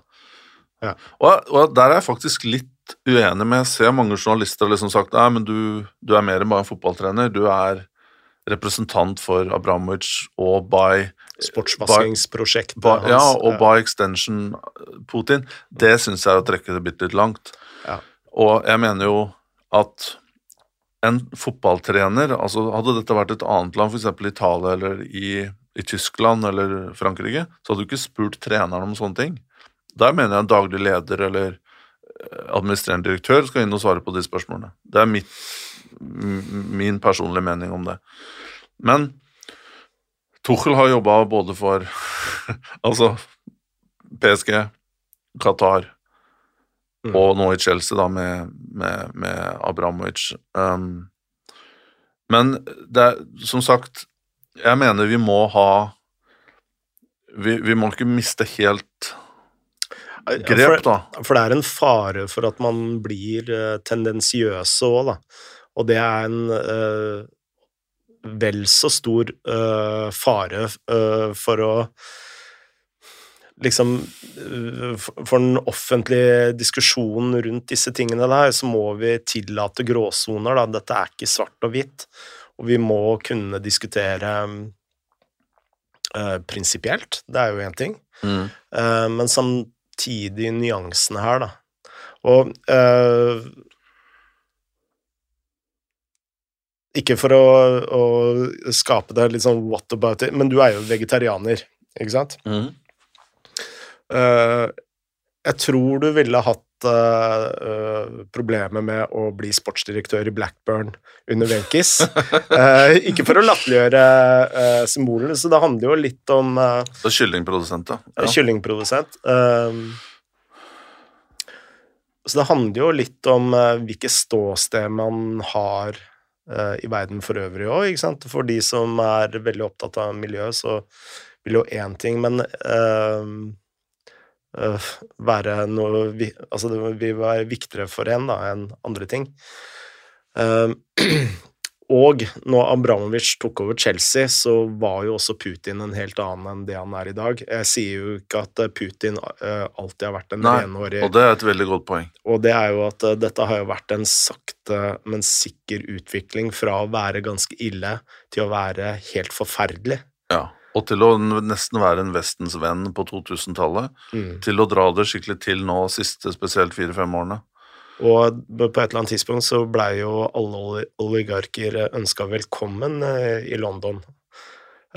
Ja. Og, og der er jeg faktisk litt uenig med. Jeg ser mange journalister har liksom sagt nei, men du, du er mer enn bare en fotballtrener. Du er representant for Abramovic og by, Sportsvaskingsprosjektet by Ja, hans. og by extension Putin. Det syns jeg er å trekke det bitte litt langt. Ja. Og jeg mener jo at en fotballtrener altså Hadde dette vært et annet land, f.eks. Italia eller i, i Tyskland eller Frankrike, så hadde du ikke spurt treneren om sånne ting. Der mener jeg en daglig leder eller eh, administrerende direktør skal inn og svare på de spørsmålene. Det er mitt, min personlige mening om det. Men Tuchel har jobba både for altså PSG, Qatar Mm. og nå i Chelsea da med, med, med Abramovic. Um, men det er som sagt Jeg mener vi må ha Vi, vi må ikke miste helt grep, da. For det er en fare for at man blir uh, tendensiøse òg, da. Og det er en eh, vel så stor uh, fare uh, for å Liksom eh, for den offentlige diskusjonen rundt disse tingene der, så må vi tillate gråsoner, da. Dette er ikke svart og hvitt. Og vi må kunne diskutere uh, prinsipielt, det er jo én ting. Mm. Men samtidig nyansene her, da. Og eh, Ikke for å, å skape deg litt sånn what about it, men du er jo vegetarianer, ikke sant? Mm. Uh, jeg tror du ville hatt uh, eh, problemer med å bli sportsdirektør i Blackburn under Wenchis. uh, ikke for å latterliggjøre uh, symbolene, så det handler jo litt om uh, kyllingprodusent, da. Ja. kyllingprodusent. Så det handler jo litt om hvilket ståsted man har i verden for øvrig òg. For de som er veldig opptatt av miljø, så vil jo én ting, men øh, øh, være noe vi, Altså, det vil være viktigere for en da, enn andre ting. Um, og når Abramovic tok over Chelsea, så var jo også Putin en helt annen enn det han er i dag. Jeg sier jo ikke at eh, Putin eh, alltid har vært en Nei, renhårig Og det er et veldig godt poeng. og det er jo at eh, dette har jo vært en sakte, men sikker utvikling fra å være ganske ille til å være helt forferdelig. Ja. Og til å nesten være en Vestens venn på 2000-tallet. Mm. Til å dra det skikkelig til nå siste spesielt fire-fem årene. Og på et eller annet tidspunkt så blei jo alle oligarker ønska velkommen eh, i London.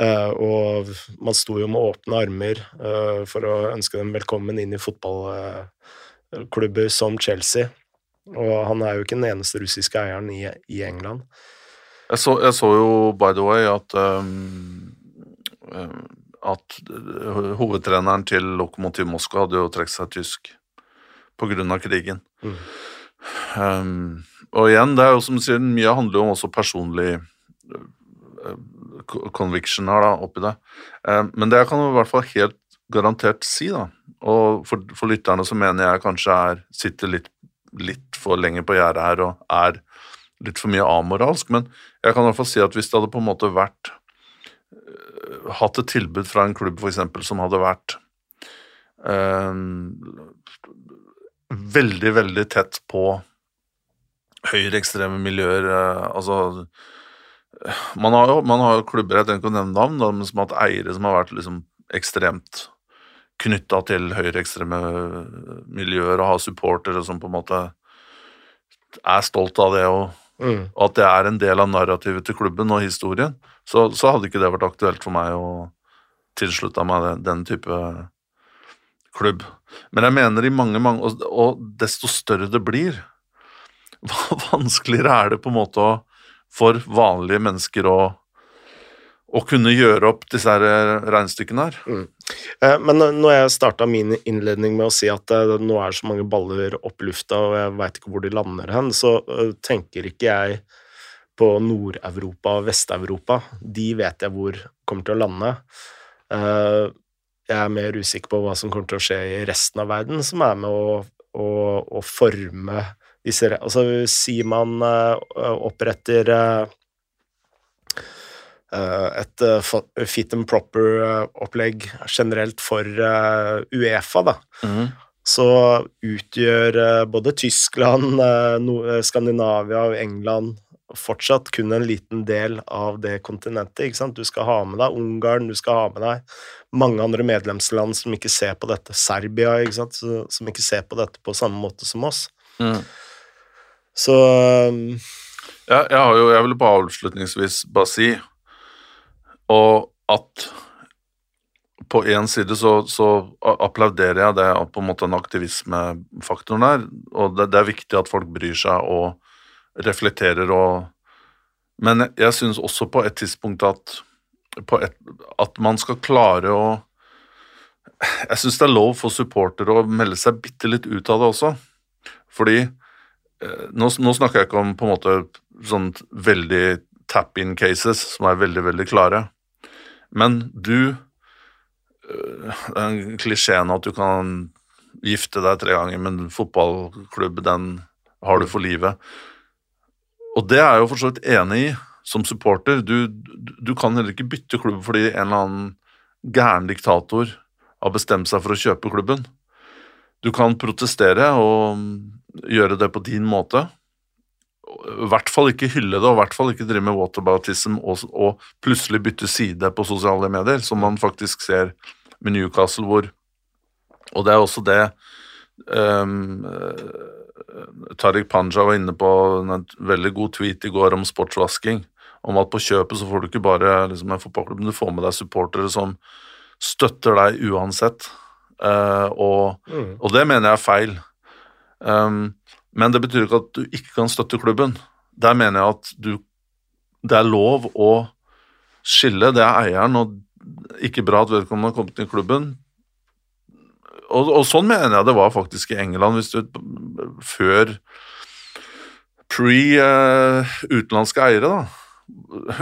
Eh, og man sto jo med åpne armer eh, for å ønske dem velkommen inn i fotballklubber som Chelsea. Og han er jo ikke den eneste russiske eieren i, England. Jeg så, jeg så jo, by the way, at um, at hovedtreneren til Lokomotiv Moskva hadde jo trukket seg tysk av krigen. Mm. Um, og igjen, det er jo som du sier, mye handler jo om også personlig uh, conviction her da, oppi det. Um, men det jeg kan i hvert fall helt garantert si, da, og for, for lytterne så mener jeg kanskje er, sitter litt, litt for lenge på gjerdet her og er litt for mye amoralsk, men jeg kan i hvert fall si at hvis det hadde på en måte vært uh, hatt et tilbud fra en klubb for eksempel som hadde vært øh, veldig, veldig tett på høyreekstreme miljøer, øh, altså man har, jo, man har jo klubber, jeg trenger ikke å nevne navn, men som har hatt eiere som har vært liksom ekstremt knytta til høyreekstreme miljøer og har supportere som på en måte er stolt av det og Mm. og at det er en del av narrativet til klubben og historien, så, så hadde ikke det vært aktuelt for meg å tilslutte meg den, den type klubb. Men jeg mener i mange, mange og, og desto større det blir, vanskeligere er det på en måte å, for vanlige mennesker å, å kunne gjøre opp disse her eh, regnestykkene her. Eh, Men når jeg starta min innledning med å si at eh, nå er det så mange baller opp lufta, og jeg veit ikke hvor de lander hen, så eh, tenker ikke jeg på Nord-Europa og Vest-Europa. De vet jeg hvor kommer til å lande. Eh, Jeg er mer usikker på hva som kommer til å skje i resten av verden, som er med å, å, å forme disse Altså, sier man uh, oppretter uh, et fit and proper-opplegg generelt for Uefa, da, Mm. så utgjør både Tyskland, Skandinavia og England fortsatt kun en liten del av det kontinentet. ikke sant? Du skal ha med deg Ungarn, du skal ha med deg mange andre medlemsland som ikke ser på dette. Serbia, ikke sant? som ikke ser på dette på samme måte som oss. Mm. Så um, Ja, jeg, har jo, jeg vil bare avslutningsvis bare si og at på én side så, så, applauderer jeg det på en måte den aktivismefaktoren der, og det, det, er viktig at folk bryr seg og reflekterer og Men jeg syns også på et tidspunkt at, et, at man skal klare å Jeg syns det er lov for supportere å melde seg bitte litt ut av det også, fordi eh, nå, nå, snakker jeg ikke om på en måte sånn veldig tap-in cases som er veldig, veldig klare, men du eh, Den klisjeen at du kan gifte deg tre ganger men fotballklubb, den har du for livet. Og det er jeg jo for så vidt enig i som supporter. Du, du, kan heller ikke bytte klubb fordi en eller annen gæren diktator har bestemt seg for å kjøpe klubben. Du kan protestere og gjøre det på din måte. I hvert fall ikke hylle det, og i hvert fall ikke drive med waterbautism og, og plutselig bytte side på sosiale medier, som man faktisk ser med Newcastle, hvor Og det er også det um, Tariq Panja var inne på en veldig god tweet i går om sportsvasking. Om at på kjøpet så får du ikke bare liksom, en fotballklubb, men du får med deg supportere som støtter deg uansett. Uh, og, mm. og, det mener jeg er feil. Um, men det betyr ikke at du ikke kan støtte klubben. Der mener jeg at du Det er lov å skille. Det er eieren, og ikke bra at vedkommende har kommet inn i klubben. Og, og, sånn mener jeg det var faktisk i England, hvis du før pre uh, utenlandske eiere, da.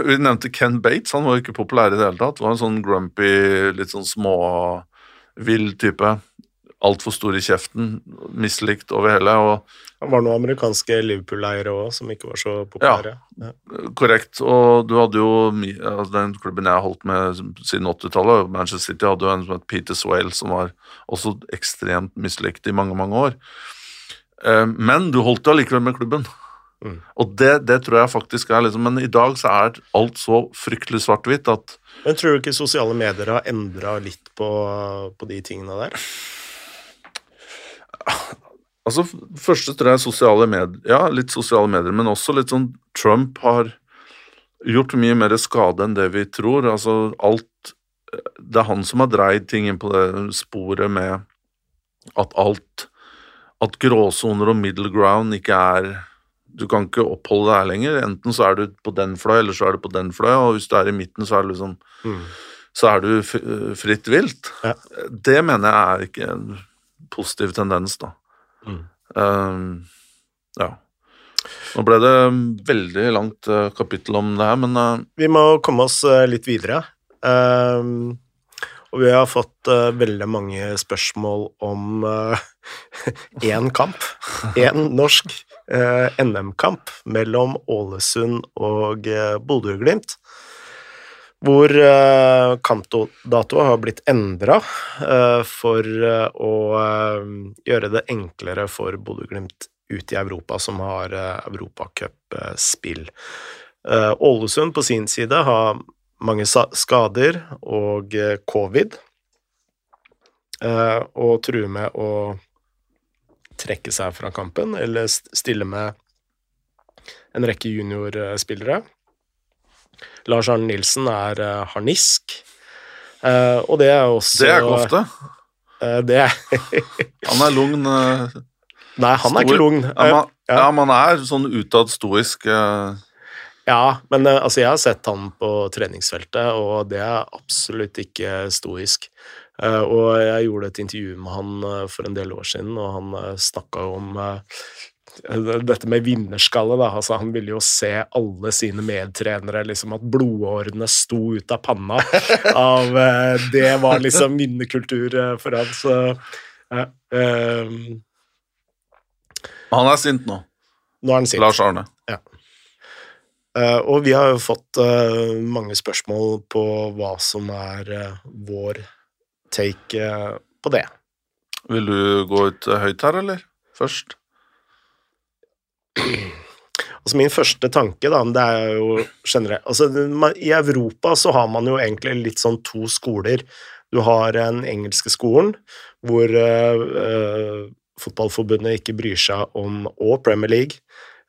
Vi nevnte Ken Bates, han var jo ikke populær i det hele tatt. Det Var en sånn grumpy, litt sånn småvill type. Altfor stor i kjeften, mislikt over hele. det var noen amerikanske Liverpool-eiere òg som ikke var så populære. Ja, ja, korrekt. Og du hadde jo altså den klubben jeg har holdt med siden 80-tallet, Manchester City, hadde jo en som het Peter Swale, som var også ekstremt mislikt i mange, mange år. Eh, men du holdt deg allikevel med klubben. Mm. Og det, det, tror jeg faktisk er liksom Men i dag så er alt så fryktelig svart-hvitt at Men tror du ikke sosiale medier har endra litt på, på de tingene der? Altså, første tror jeg sosiale medier Ja, litt sosiale medier, men også litt sånn Trump har gjort mye mer skade enn det vi tror. Altså, alt Det er han som har dreid ting inn på det sporet med at alt At gråsoner og middle ground ikke er Du kan ikke oppholde deg her lenger. Enten så er du på den fløy, eller så er du på den fløy, og hvis du er i midten, så er du liksom mm. Så er du fritt vilt. Ja. Det mener jeg er ikke positiv tendens, da. Mm. Uh, ja. Nå ble det veldig langt uh, kapittel om det her, men uh, Vi må komme oss uh, litt videre. Ehm, og vi har fått veldig mange spørsmål om én kamp. Én norsk NM-kamp mellom Ålesund og Bodø-Glimt hvor uh, kampdatoa har blitt endra uh, for uh, å gjøre det enklere for Bodø-Glimt ute i Europa, som har uh, europacupspill. Ålesund på sin side har mange skader og covid, og truer med å trekke seg fra kampen eller stille med en rekke juniorspillere. Lars Arne Nilsen er uh, harnisk, uh, og det er også Det er ikke ofte. Uh, det er Han er lugn. Nei, han er ikke lugn. Ja, ja, man er sånn utad stoisk. Ja, men altså, jeg har sett han på treningsfeltet, og det er absolutt ikke stoisk. og jeg gjorde et intervju med han for en del år siden, og han snakka om dette med vinnerskalle, da. Altså, han ville jo se alle sine medtrenere, liksom at blodårene sto ut av panna. av, eh, det var liksom vinnerkultur eh, for han, så ja, um... Han er sint nå. Nå er han sint. Lars Arne. Eh, og vi har jo fått eh, mange spørsmål på hva som er eh, vår take eh, på det. Vil du gå ut eh, høyt her, eller? Først? Altså Min første tanke, da, det er jo generelt altså, I Europa så har man jo egentlig litt sånn to skoler. Du har den engelske skolen, hvor uh, fotballforbundet ikke bryr seg om Og Premier League.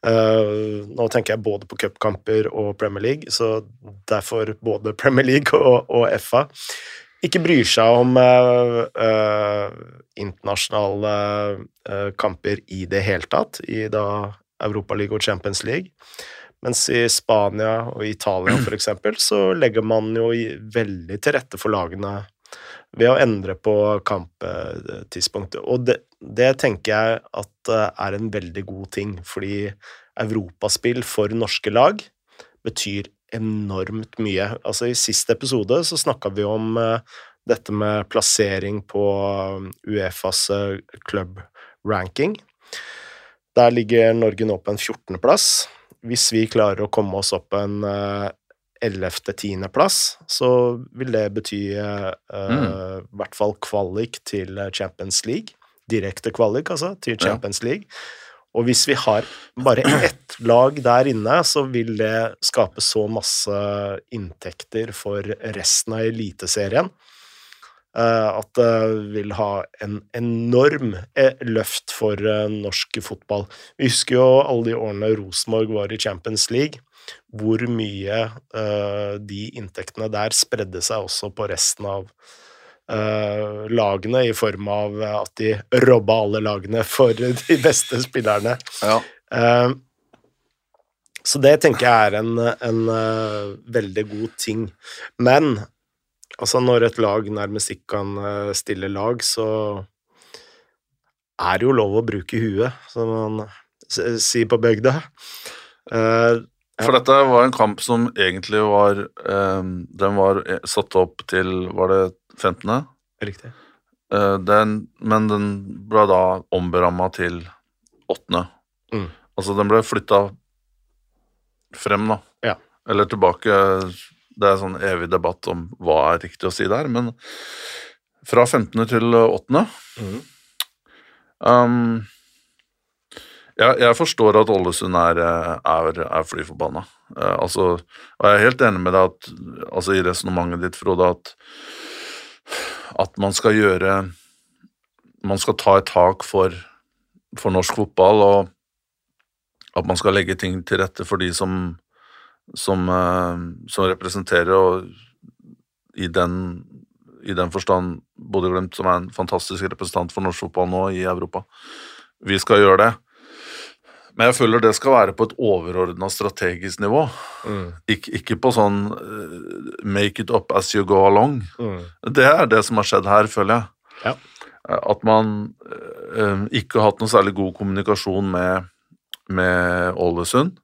Uh, nå tenker jeg både på cupkamper og Premier League, så derfor både Premier League og, og FA ikke bryr seg om uh, uh, internasjonale kamper i det hele tatt, i da Europaliga og Champions League. Mens i Spania og Italia eksempel, så legger man jo veldig til rette for lagene ved å endre på kamptidspunktet. Og det, det tenker jeg at eh, er en veldig god ting, fordi europaspill for norske lag betyr enormt mye. Altså I siste episode så snakka vi om eh, dette med plassering på um, Uefas eh, club ranking. Der ligger Norge nå på en 14.-plass. Hvis vi klarer å komme oss opp en eh, 11.-10.-plass, så vil det bety eh, eh, i hvert fall kvalik til eh, Champions League. Direkte kvalik, altså, til Ja. Champions League. Og hvis vi har bare ett lag der inne, så vil det skape så masse inntekter for resten av Eliteserien eh, at det vil ha en enorm eh, løft for eh, norsk fotball. Vi husker jo alle de årene Rosenborg var i Champions League, hvor mye eh, de inntektene der spredde seg også på resten av eh, lagene, i form av at de robba alle lagene for de beste spillerne. Ja. Eh, så det tenker jeg er en, en eh, veldig god ting. Men altså når et lag nærmest ikke kan eh, stille lag, så er det jo lov å bruke huet, som man sier på bygda. Eh, For dette var en kamp som egentlig var um, Den var satt opp til Var det 15.? riktig. Uh, den, men den ble da omberamma til 8. Mm. Altså, den ble flytta frem, da. Ja. Eller tilbake. Det er sånn evig debatt om hva er riktig å si der, men fra 15. til 8. Mm. Um, jeg, jeg forstår at Ålesund er, er, er fly forbanna. Eh, altså, og jeg er helt enig med deg at, altså, i resonnementet ditt, Frode, at, at man skal gjøre Man skal ta et tak for, for norsk fotball, og at man skal legge ting til rette for de som, som, eh, som representerer, og i den, i den forstand Bodø-Glimt, som er en fantastisk representant for norsk fotball nå i Europa. Vi skal gjøre det. Men jeg føler det skal være på et overordna strategisk nivå. Mm. Ik ikke på sånn uh, make it up as you go along. Mm. Det er det som har skjedd her, føler jeg. Ja. At man uh, ikke har hatt noe særlig god kommunikasjon med, med Ålesund,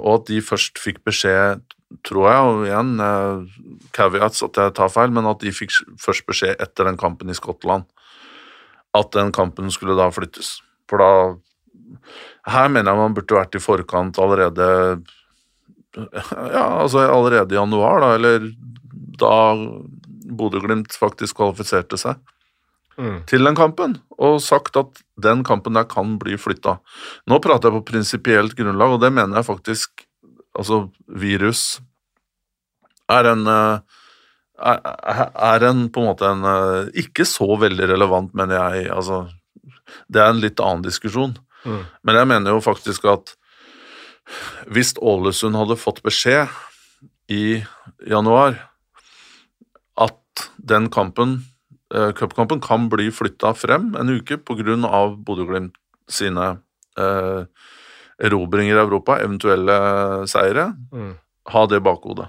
og at de først fikk beskjed, tror jeg, og igjen eh, caveats at jeg tar feil, men at de fikk først beskjed etter den kampen i Skottland at den kampen skulle da flyttes. For da Her mener jeg man burde vært i forkant allerede ja, altså allerede i januar, da, eller da Bodø-Glimt faktisk kvalifiserte seg Mm. til den kampen, og sagt at den kampen der kan bli flytta. Nå prater jeg på prinsipielt grunnlag, og det mener jeg faktisk Altså, virus er en eh, er, er en på en måte en eh, Ikke så veldig relevant, mener jeg. Altså, det er en litt annen diskusjon. Mm. Men jeg mener jo faktisk at hvis Ålesund hadde fått beskjed i januar at den kampen, cupkampen, kan bli flytta frem en uke pga. Bodø-Glimt sine eh, erobringer i Europa, eventuelle seire, Mm. ha det i bakhodet.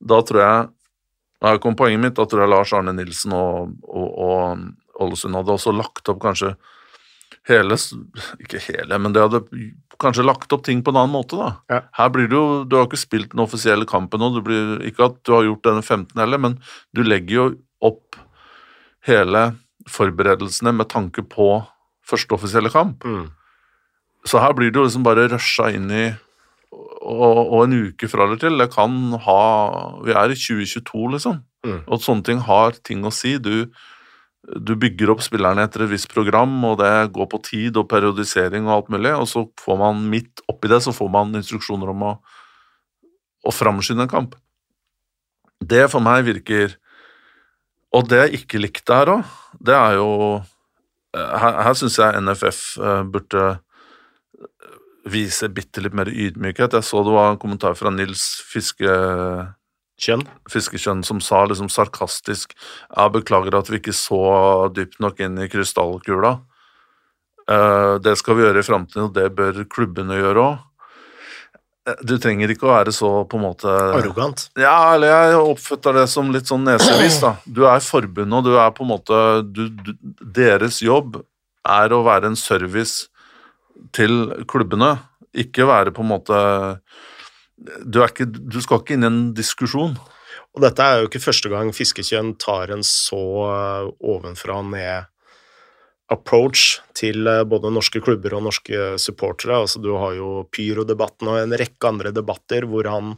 Da tror jeg Her kom poenget mitt. Da tror jeg Lars Arne Nilsen og, og, og Ålesund hadde også lagt opp kanskje hele Ikke hele, men de hadde kanskje lagt opp ting på en annen måte, da. Ja. Her blir det jo Du har ikke spilt den offisielle kampen nå. Du blir ikke at du har gjort denne 15 heller, men du legger jo opp hele forberedelsene med tanke på første offisielle kamp. Mm. Så her blir det jo liksom bare rusha inn i og, og en uke fra eller til. Det kan ha Vi er i 2022, liksom. Mm. Og sånne ting har ting å si. Du, du bygger opp spillerne etter et visst program, og det går på tid og periodisering og alt mulig, og så får man midt oppi det så får man instruksjoner om å, å framskynde en kamp. Det for meg virker Og det jeg ikke likte her òg, det er jo Her, her syns jeg NFF eh, burde vise bitte litt mer ydmykhet. Jeg så det var en kommentar fra Nils Fiske Kjønn. Fiskekjønn som sa liksom sarkastisk Jeg beklager at vi ikke så dypt nok inn i krystallkula. Eh, det skal vi gjøre i framtiden, og det bør klubbene gjøre òg. Du trenger ikke å være så på en måte Arrogant. Ja, eller jeg oppfatter det som litt sånn nesevis, da. Du er forbundet, og du er på en måte du, du, Deres jobb er å være en service til klubbene, ikke være på en måte du, er ikke, du skal ikke inn i en diskusjon. Og dette er jo ikke første gang Fiskekjønn tar en så eh, ovenfra og ned approach til eh, både norske klubber og norske supportere. Altså, du har jo Pyro-debatten og en rekke andre debatter hvor han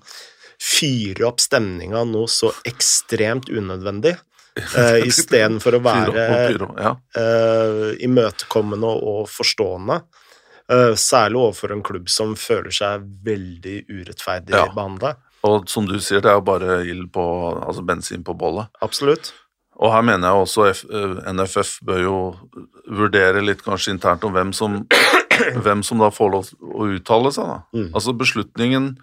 fyrer opp stemninga noe så ekstremt unødvendig. Uh, Istedenfor å være eh, imøtekommende og forstående. Uh, særlig overfor en klubb som føler seg veldig urettferdig Ja. behandla. Og som du sier, det er jo bare ild på Altså bensin på bollet. Absolutt. Og her mener jeg også F, eh, NFF bør jo vurdere litt kanskje internt om hvem som, hvem som da får lov å uttale seg. da. Mm. Altså beslutningen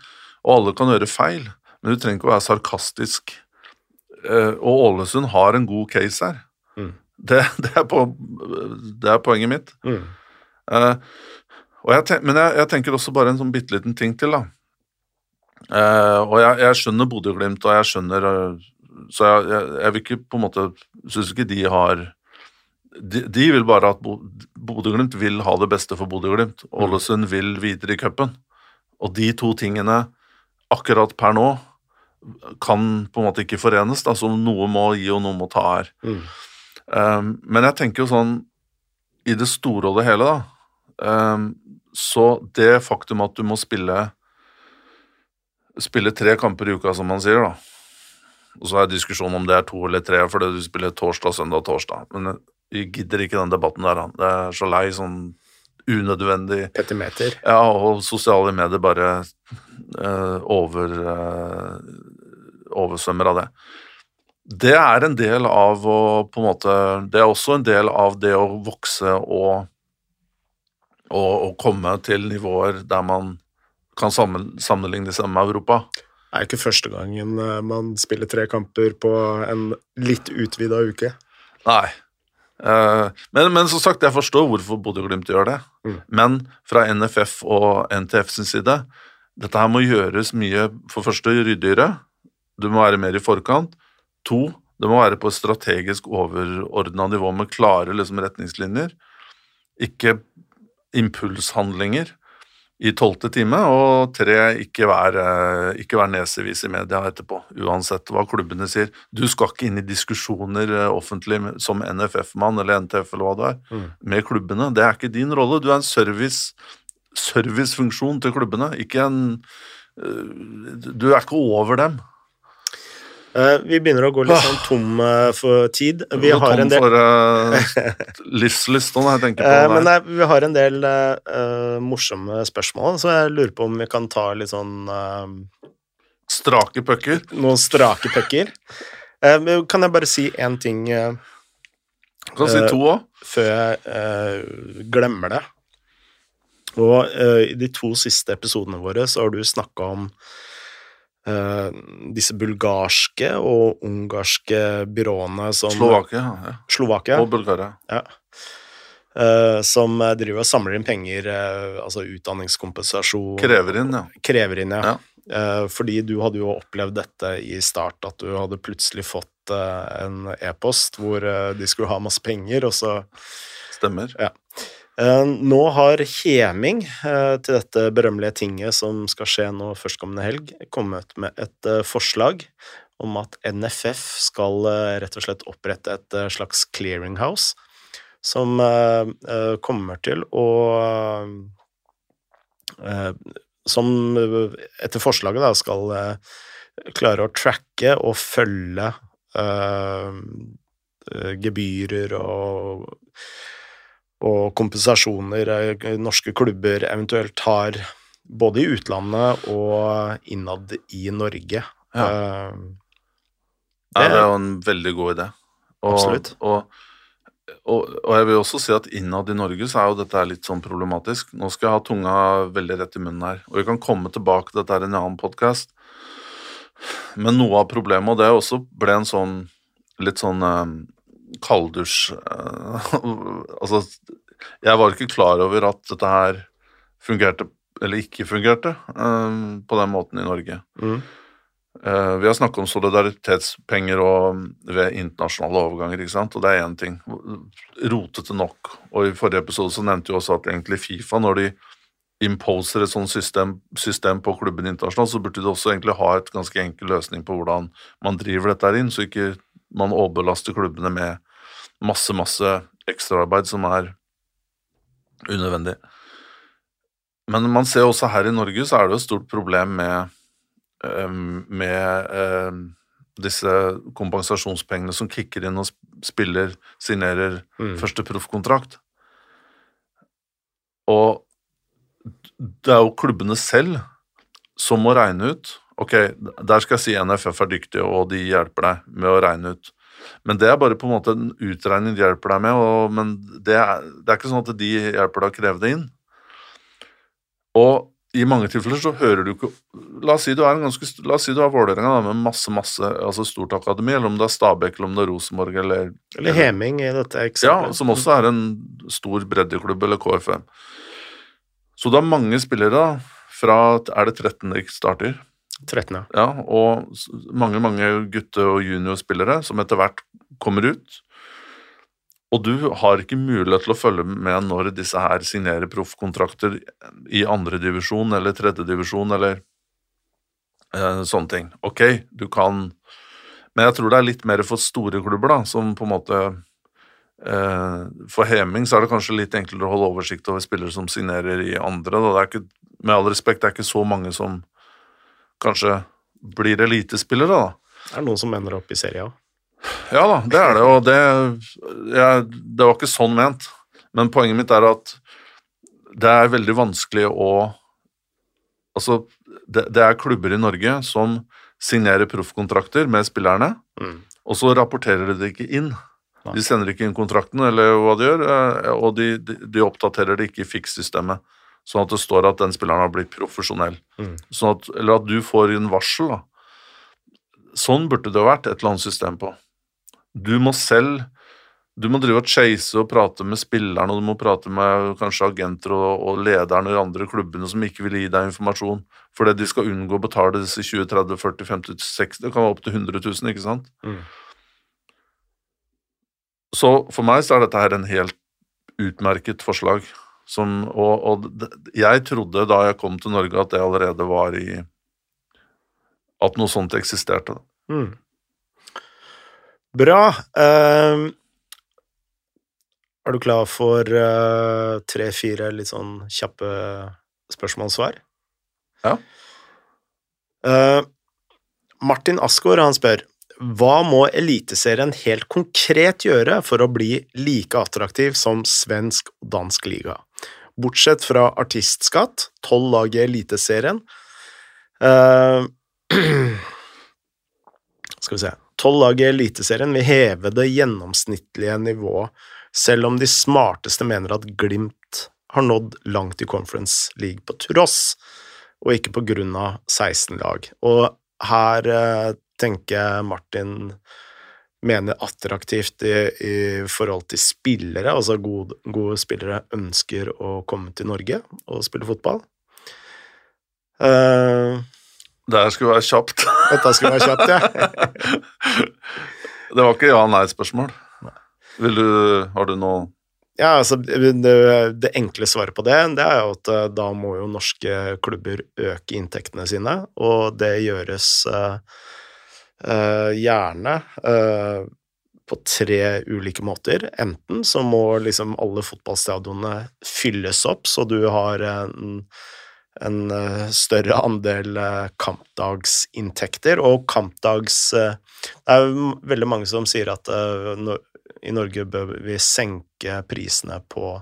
Og alle kan gjøre feil, men du trenger ikke å være sarkastisk. Eh, Og Ålesund har en god case her. Mm. Det, det, er på, det er poenget mitt. Mm. Uh, og jeg ten, men jeg, jeg tenker også bare en sånn bitte liten ting til, da. Uh, og jeg, jeg skjønner Bodø-Glimt, og jeg skjønner eh, Så jeg, jeg, jeg vil ikke på en måte Syns ikke de har de, de vil bare at Bo- Bodø-Glimt vil ha det beste for Bodø-Glimt. Ålesund vil videre i cupen. Og de to tingene, akkurat per nå, kan på en måte ikke forenes. Altså noe må gi, og noe må ta her. Mm. Um, men jeg tenker jo sånn I det store og det hele, da um, Så det faktum at du må spille Spille tre kamper i uka, som man sier, da. Og så er diskusjonen om det er to eller tre, fordi du spiller torsdag, søndag, torsdag. Men jeg gidder ikke den debatten der. han. Det er så lei sånn unødvendig Petimeter. Ja, og sosiale medier bare uh, over uh, oversvømmer av det. Det er en del av å på en måte Det er også en del av det å vokse og og, og komme til nivåer der man kan sammen, sammenligne seg med Europa. Det er ikke første gangen eh, man spiller tre kamper på en litt utvida uke. Nei. Eh, men, men som sagt, jeg forstår hvorfor Bodø-Glimt gjør det. Mm. Men fra NFF og NTF sin side, dette her må gjøres mye For første ryddigere. Du må være mer i forkant. To, det må være på et strategisk overordna nivå med klare liksom, retningslinjer. Ikke impulshandlinger i tolvte time. Og tre, ikke vær, eh, ikke vær nesevis i media etterpå, uansett hva klubbene sier. Du skal ikke inn i diskusjoner eh, offentlig som NFF-mann eller NTF eller hva du er, Mm. med klubbene. Det er ikke din rolle. Du er en service, servicefunksjon til klubbene, ikke en eh, Du er ikke over dem. Eh, vi begynner å gå litt sånn tom eh, for tid. Vi har tom en del for uh, livslyst når jeg tenker på Eh, det. men nei, vi har en del eh, eh, morsomme spørsmål, så jeg lurer på om vi kan ta litt sånn uh, Strake pucker. Noen strake pucker. Uh, kan jeg bare si én ting eh, Kan si Eh, to òg. før jeg eh, glemmer det? Og eh, i de to siste episodene våre så har du snakka om eh, disse bulgarske og ungarske byråene som Slovakia ja. Slovakia. og Bulgaria. eh, som eh, driver og samler inn penger, eh, altså utdanningskompensasjon Krever inn, ja. Krever inn, ja. Ja. Eh, fordi du hadde jo opplevd dette i start, at du hadde plutselig fått eh, en e-post hvor eh, de skulle ha masse penger, og så Stemmer. Eh, Nå har Heming eh, til dette berømmelige tinget som skal skje nå førstkommende helg, kommet med et eh, forslag om at NFF skal eh, rett og slett opprette et eh, slags clearinghouse som eh, eh, kommer til å eh, som eh, etter forslaget da skal eh, klare å tracke og følge eh, eh, gebyrer og, og kompensasjoner eh, norske klubber eventuelt har både i utlandet og innad i Norge. Ja. Det, Ja, Det- er jo en veldig god idé. Og, Absolutt. Og, og, og jeg vil også si at innad i Norge så er jo dette litt sånn problematisk. Nå skal jeg ha tunga veldig rett i munnen her, og vi kan komme tilbake til dette i en annen podkast. Men noe av problemet, og det også ble en sånn litt sånn eh, kalddusj eh, Altså, jeg var ikke klar over at dette her fungerte, eller ikke fungerte, eh, på den måten i Norge. mm. Eh, vi har snakket om solidaritetspenger og ved internasjonale overganger, ikke sant? og det er én ting. Rotete nok. Og i forrige episode så nevnte vi også at egentlig Fifa, når de imposer et sånt system, system på klubben internasjonalt, så burde de også egentlig ha et ganske enkel løsning på hvordan man driver dette her inn, så ikke man overbelaster klubbene med masse, masse ekstraarbeid som er unødvendig. Men man ser også her i Norge så er det jo et stort problem med eh, med eh, disse kompensasjonspengene som kicker inn og spiller signerer Mm. første proffkontrakt. Og det er jo klubbene selv som må regne ut Ok, der skal jeg si NFF er dyktige, og de hjelper deg med å regne ut. Men det er bare på en måte en utregning de hjelper deg med, og, men det er, det er ikke sånn at de hjelper deg å kreve det inn. Og i mange tilfeller så hører du ikke La oss si du er en ganske La oss si du er Vålerenga med masse, masse altså stort akademi, eller om det er Stabæk, eller om det er Rosenborg, eller Eller Heming i dette ja, som også er en stor breddeklubb, eller KFM. Så du er mange spillere da, fra Er det 13 de starter? 13, ja. Ja, og mange, mange gutte- og juniorspillere som etter hvert kommer ut. Og du har ikke mulighet til å følge med når disse her signerer proffkontrakter i andredivisjon eller tredjedivisjon eller eh, sånne ting. Ok, du kan Men jeg tror det er litt mer for store klubber, da, som på en måte eh, For Heming så er det kanskje litt enklere å holde oversikt over spillere som signerer i andre. Da. Det er ikke, med all respekt, det er ikke så mange som kanskje blir elitespillere, da. Det er noen som ender opp i serien òg. Ja da, det er det, og det, jeg, det var ikke sånn ment. Men poenget mitt er at det er veldig vanskelig å Altså, det, det er klubber i Norge som signerer proffkontrakter med spillerne, Mm. og så rapporterer de det ikke inn. De sender ikke inn kontrakten, eller hva de gjør, eh, og de, de, de oppdaterer det ikke i fikssystemet, sånn at det står at den spilleren har blitt profesjonell. Mm. Sånn at, eller at du får en varsel, da. Sånn burde det vært et eller annet system på. Du må selv du må drive og chase og prate med spilleren, og du må prate med kanskje agenter og, og lederne i de andre klubbene som ikke vil gi deg informasjon, fordi de skal unngå å betale disse 20 30 40 50 60 Det kan være opptil 100 000, ikke sant? Mm. Så for meg så er dette her en helt utmerket forslag. Som, og, og jeg trodde da jeg kom til Norge at det allerede var i At noe sånt eksisterte. Mm. Bra. Uh, er du klar for uh, tre-fire litt sånn kjappe spørsmål-svar? Ja. Uh, Martin Asgaard han spør hva må Eliteserien helt konkret gjøre for å bli like attraktiv som svensk og dansk liga? Bortsett fra artistskatt, tolv lag i Eliteserien Uh, Skal vi se Tolv lag i Eliteserien vil heve det gjennomsnittlige nivået, selv om de smarteste mener at Glimt har nådd langt i Conference League på tross, og ikke på grunn av 16 lag. Og her uh, tenker Martin mener attraktivt i, i forhold til spillere, altså gode, gode spillere ønsker å komme til Norge og spille fotball. Uh, Det her skulle være kjapt. dette skulle være kjapt, ja. det var ikke ja-nei-spørsmål. Vil du Har du noe Ja, altså det, det enkle svaret på det, det er jo at eh, da må jo norske klubber øke inntektene sine, og det gjøres eh, gjerne eh, på tre ulike måter. Enten så må liksom alle fotballstadionene fylles opp, så du har en en uh, større andel kampdagsinntekter, og kampdags Det er veldig mange som sier at i Norge bør vi senke prisene på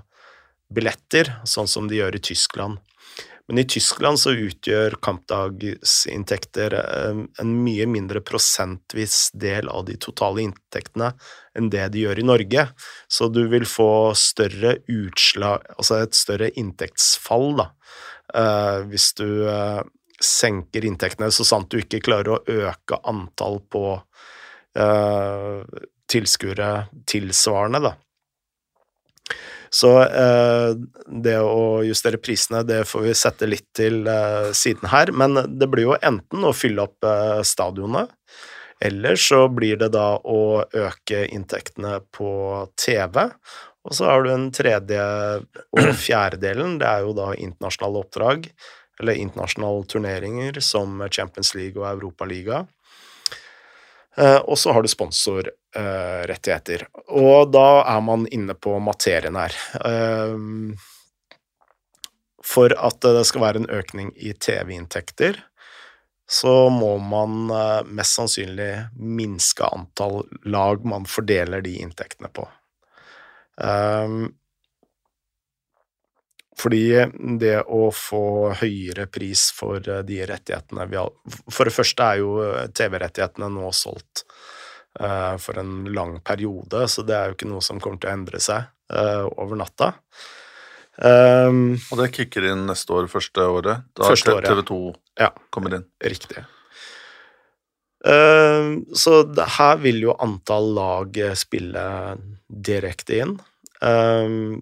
billetter, sånn som de gjør i Tyskland. Men i Tyskland så utgjør kampdagsinntekter en mye mindre prosentvis del av de totale inntektene enn det de gjør i Norge. Så du vil få større utslag, altså et større inntektsfall, da, Uh, hvis du uh, senker inntektene så sant du ikke klarer å øke antall på uh, tilskuere tilsvarende, da. Så det å justere prisene, det får vi sette litt til siden her. Men det blir jo enten å fylle opp stadionet, eller så blir det da å øke inntektene på TV. Og så har du den tredje og fjerdedelen, det er jo da internasjonale oppdrag, eller internasjonale turneringer som Champions League og Europaliga. Eh, og så har du sponsorrettigheter. Og da er man inne på materien her. Eh, for at det skal være en økning i TV-inntekter, så må man eh, mest sannsynlig minske antall lag man fordeler de inntektene på. Um, fordi det å få høyere pris for eh, de rettighetene vi har For det første er jo eh, TV-rettighetene nå solgt uh, for en lang periode, så det er jo ikke noe som kommer til å endre seg uh, over natta. Um, og det kicker inn neste år, første året? Da første året. TV2 ja, kommer inn? Riktig. Uh, så det, her vil jo antall lag spille direkte inn. Um,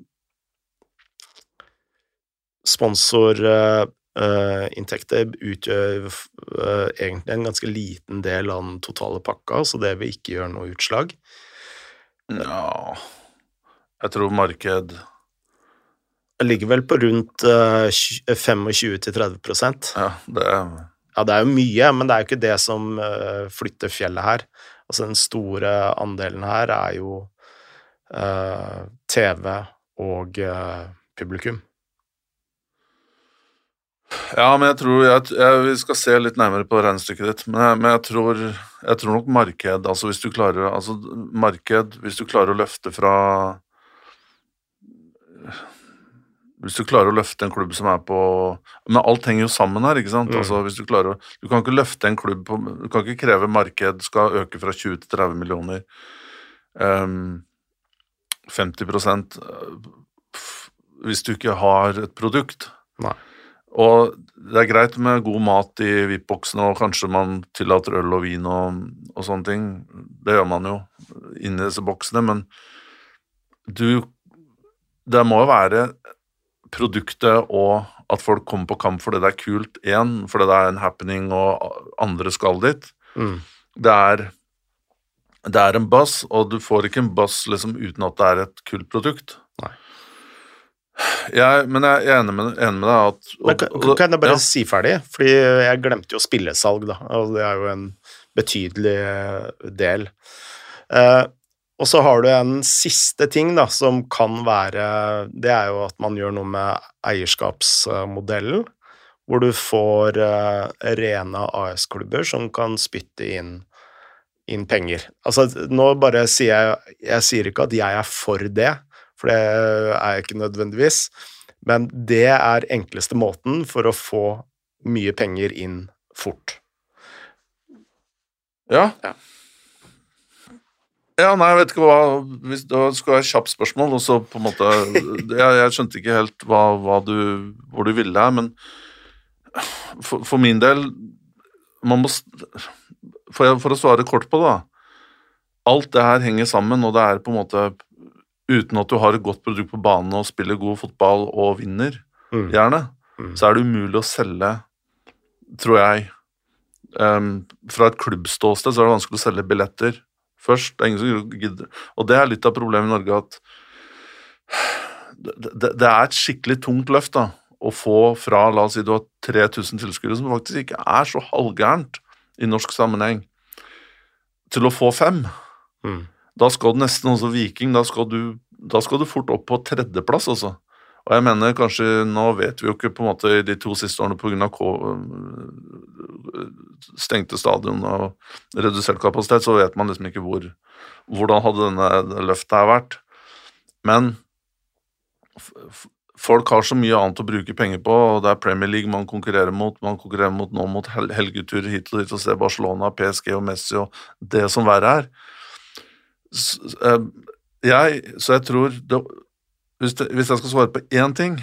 Sponsorinntekter uh, utgjør uh, egentlig en ganske liten del av den totale pakka, så det vil ikke gjøre noe utslag. Ja Jeg tror marked Det ligger vel på rundt uh, 25-30% Ja, det er Ja, det er jo mye, men det er jo ikke det som flytter fjellet her. Altså, den store andelen her er jo uh, TV og uh, publikum. Ja, men jeg tror jeg, jeg, Vi skal se litt nærmere på regnestykket ditt. Men, jeg, men jeg, tror, jeg, tror, nok marked altså hvis du klarer altså marked, hvis du klarer å løfte fra Hvis du klarer å løfte en klubb som er på Men alt henger jo sammen her, ikke sant? Mm. Altså hvis Du klarer å, du kan ikke løfte en klubb på Du kan ikke kreve marked skal øke fra 20 til 30 millioner. Um, 50 eh, hvis du ikke har et produkt. Nei. Og det er greit med god mat i VIP-boksene, og kanskje man tillater øl og vin og, og, sånne ting. Det gjør man jo inni disse boksene, men du Det må jo være produktet og at folk kommer på kamp fordi det er kult, én, fordi det er en happening og andre skal dit. Mm. Det er det er en bass, og du får ikke en bass liksom, uten at det er et kult produkt. Jeg, men jeg er enig med, enig med deg at og, kan, kan, jeg bare ja. si ferdig? Fordi jeg glemte jo spillesalg, da. Og det er jo en betydelig eh, del. Eh, og så har du en siste ting da, som kan være Det er jo at man gjør noe med eierskapsmodellen. Hvor du får eh, rene AS-klubber som kan spytte inn inn penger. Altså, nå bare sier jeg Jeg sier ikke at jeg er for det, for det er jeg ikke nødvendigvis, men det er enkleste måten for å få mye penger inn fort. Ja. ja. Ja, nei, jeg vet ikke hva hvis, Det skulle være et kjapt spørsmål, og så på en måte Jeg, jeg skjønte ikke helt hva, hva du, hvor du ville her, men for, for min del Man må for, jeg, for, å svare kort på det, da. Alt det her henger sammen, og det er på en måte Uten at du har et godt produkt på banen og spiller god fotball og vinner, mm. gjerne, mm. så er det umulig å selge, tror jeg um, Fra et klubbståsted så er det vanskelig å selge billetter først. Det er ingen som gidder. Og det er litt av problemet i Norge at det, det, er et skikkelig tungt løft da, å få fra la oss si du har 3000 tilskuere, som faktisk ikke er så halvgærent i norsk sammenheng, til å få fem. Mm. Da skal du nesten også Viking, da skal du, da skal du fort opp på tredjeplass, altså. Og jeg mener kanskje Nå vet vi jo ikke på en måte de to siste årene pga. stengte stadion og redusert kapasitet, så vet man liksom ikke hvor, hvordan hadde denne løftet her vært. Men folk har så mye annet å bruke penger på, og det er Premier League man konkurrerer mot. Man konkurrerer mot, nå mot hel helgeturer hit og dit og se Barcelona, PSG og Messi og det som verre er. Så, eh, jeg, så jeg tror det, hvis, det, hvis jeg skal svare på én ting,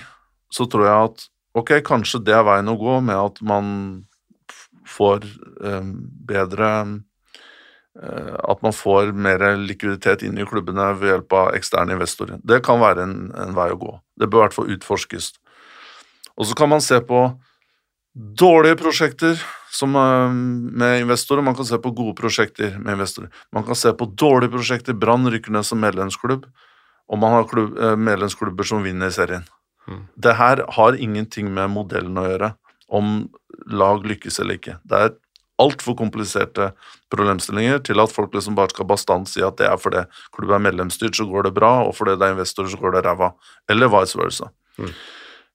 så tror jeg at ok, kanskje det er veien å gå med at man får eh, bedre eh, At man får mer likviditet inn i klubbene ved hjelp av eksterne investorer. Det kan være en, en vei å gå. Det bør i hvert fall utforskes. Og så kan man se på dårlige prosjekter som, eh, med investorer, man kan se på gode prosjekter med investorer. Man kan se på dårlige prosjekter, Brann rykker ned som medlemsklubb, og man har klubb, eh, medlemsklubber som vinner serien. Mm. Det her har ingenting med modellen å gjøre, om lag lykkes eller ikke. Det er altfor kompliserte problemstillinger til at folk liksom bare skal bastant si at det er fordi klubben er medlemsstyrt, så går det bra, og fordi det er investorer, så går det ræva. Eller vice versa. Mm.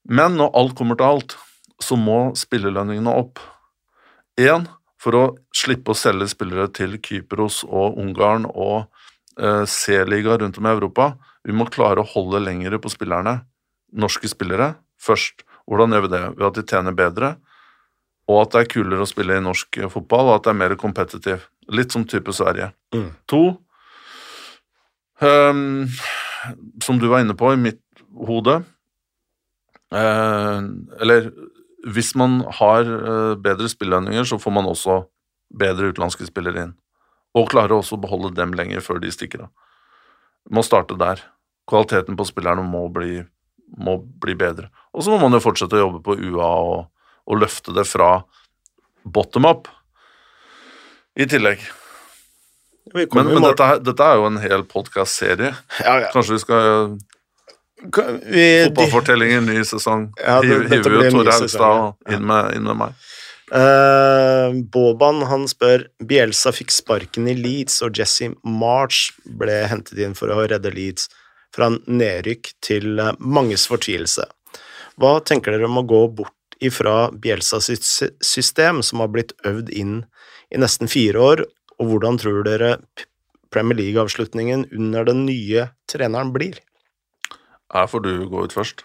Men når alt kommer til alt, så må spillelønningene opp. Én, for å slippe å selge spillere til Kypros og Ungarn og eh, C-liga rundt om i Europa. Vi må klare å holde lengre på spillerne, norske spillere, først. Hvordan gjør vi det? Ved at de tjener bedre, og at det er kulere å spille i norsk fotball, og at det er mer kompetitiv. Litt som type Sverige. Mm. To, um, som du var inne på i mitt hode uh, Eller hvis man har uh, bedre spillønninger, så får man også bedre utenlandske spillere inn. Og klarer også å beholde dem lenger før de stikker av. Må starte der. Kvaliteten på spillerne må bli, må bli bedre. Og så må man jo fortsette å jobbe på UA og, og løfte det fra bottom up i tillegg. Men, men dette, dette, er jo en hel podkast-serie. Ja, ja. Kanskje vi skal Fotballfortellinger, ny sesong. Ja, det, Hiver jo Tore Haugstad inn, inn, med meg. Uh, Boban han spør Bielsa fikk sparken i Leeds, og Jesse March ble hentet inn for å redde Leeds fra nedrykk til uh, manges fortvilelse. Hva tenker dere om å gå bort ifra Bielsas system, som har blitt øvd inn i nesten fire år, og hvordan tror dere Premier League-avslutningen under den nye treneren blir? Her får du gå ut først.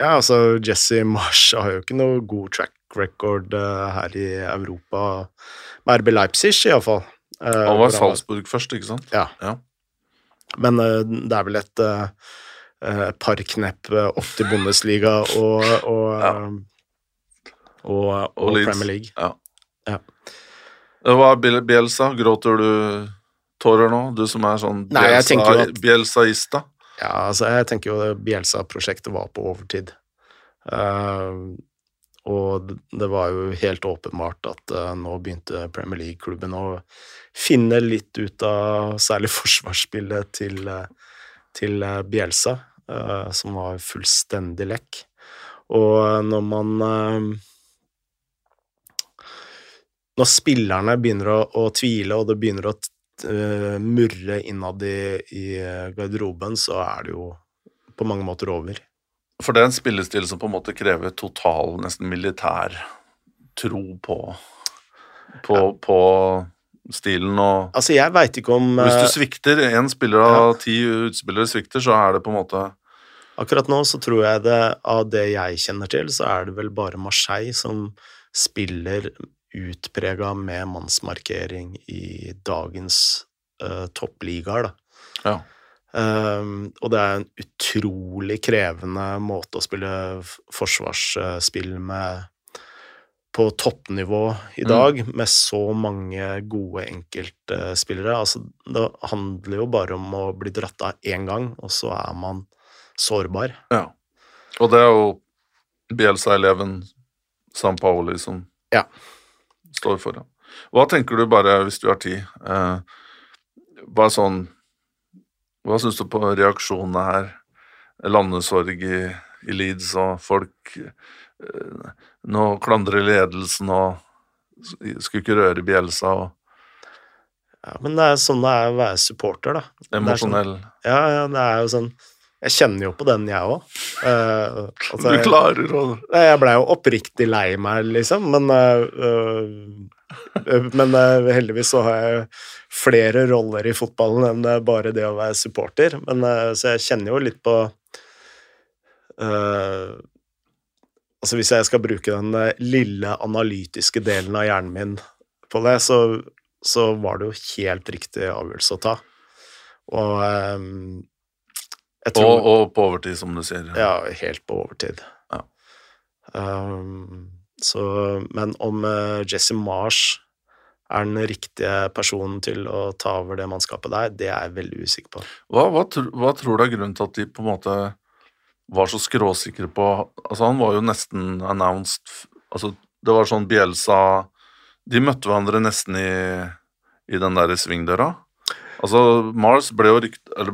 Ja, altså, Jesse Marsh har jo ikke noe god track record uh, her i Europa. Med RB Leipzig, iallfall. Uh, eh, han var i Salzburg først, ikke sant? Ja. ja. Men uh, det er vel et uh, par knepp opp til Bundesliga og, og, ja. og, og Premier League. Ja. ja. Hva er Bielsa? Gråter du tårer nå, du som er sånn Bielsa, Bielsaista? Ja, altså, jeg tenker jo Bielsa-prosjektet var på overtid. Uh, og det var jo helt åpenbart at uh, nå begynte Premier League-klubben å finne litt ut av særlig forsvarsspillet til, til Bjelsa, Bielsa, som var fullstendig lekk. Og når man Når spillerne begynner å, å tvile, og det begynner å uh, murre innad i, i garderoben, så er det jo på mange måter over. For det er en spillestil som på en måte krever total, nesten militær tro på, på, ja. på stilen og Altså, jeg veit ikke om Hvis du eh, svikter, én spiller av ja. ti utspillere svikter, så er det på en måte Akkurat nå så tror jeg det, av det jeg kjenner til, så er det vel bare Marseille som spiller utprega med mannsmarkering i dagens uh, toppligaer, da. Ja. Um, og det er en utrolig krevende måte å spille forsvarsspill med på toppnivå i mm. dag, mm. med så mange gode enkeltspillere. Altså, det handler jo bare om å bli dratt av én gang, og så er man sårbar. Ja. Og det er jo Bielsa-eleven San Paoli som ja står foran. Hva tenker du, bare hvis du har tid, eh, bare sånn Hva syns du på reaksjonene her? Landesorg i, i Leeds, og folk eh, Nå klandrer ledelsen og skulle ikke røre Bjelsa og Ja, men det er sånn det er å være supporter, da. Emosjonell. Sånn, ja, ja, det er jo sånn jeg kjenner jo på den, jeg òg. Uh, altså, du klarer å Jeg blei jo oppriktig lei meg, liksom, men uh, Men heldigvis så har jeg flere roller i fotballen enn bare det å være supporter. Men, så jeg kjenner jo litt på Altså hvis jeg skal bruke den lille analytiske delen av hjernen min på det, så, så var det jo helt riktig avgjørelse å ta. Og tror, og, og, på overtid, som du sier. Ja, helt på overtid. Ja. Um, så, men om uh, Jesse Marsh er den riktige personen til å ta over det mannskapet der, det er jeg veldig usikker på. Hva, hva, hva tror du er grunnen til at de på en måte var så skråsikre på Altså, han var jo nesten announced Altså, det var sånn Bielsa De møtte hverandre nesten i, i den der svingdøra. Altså, Mars ble jo,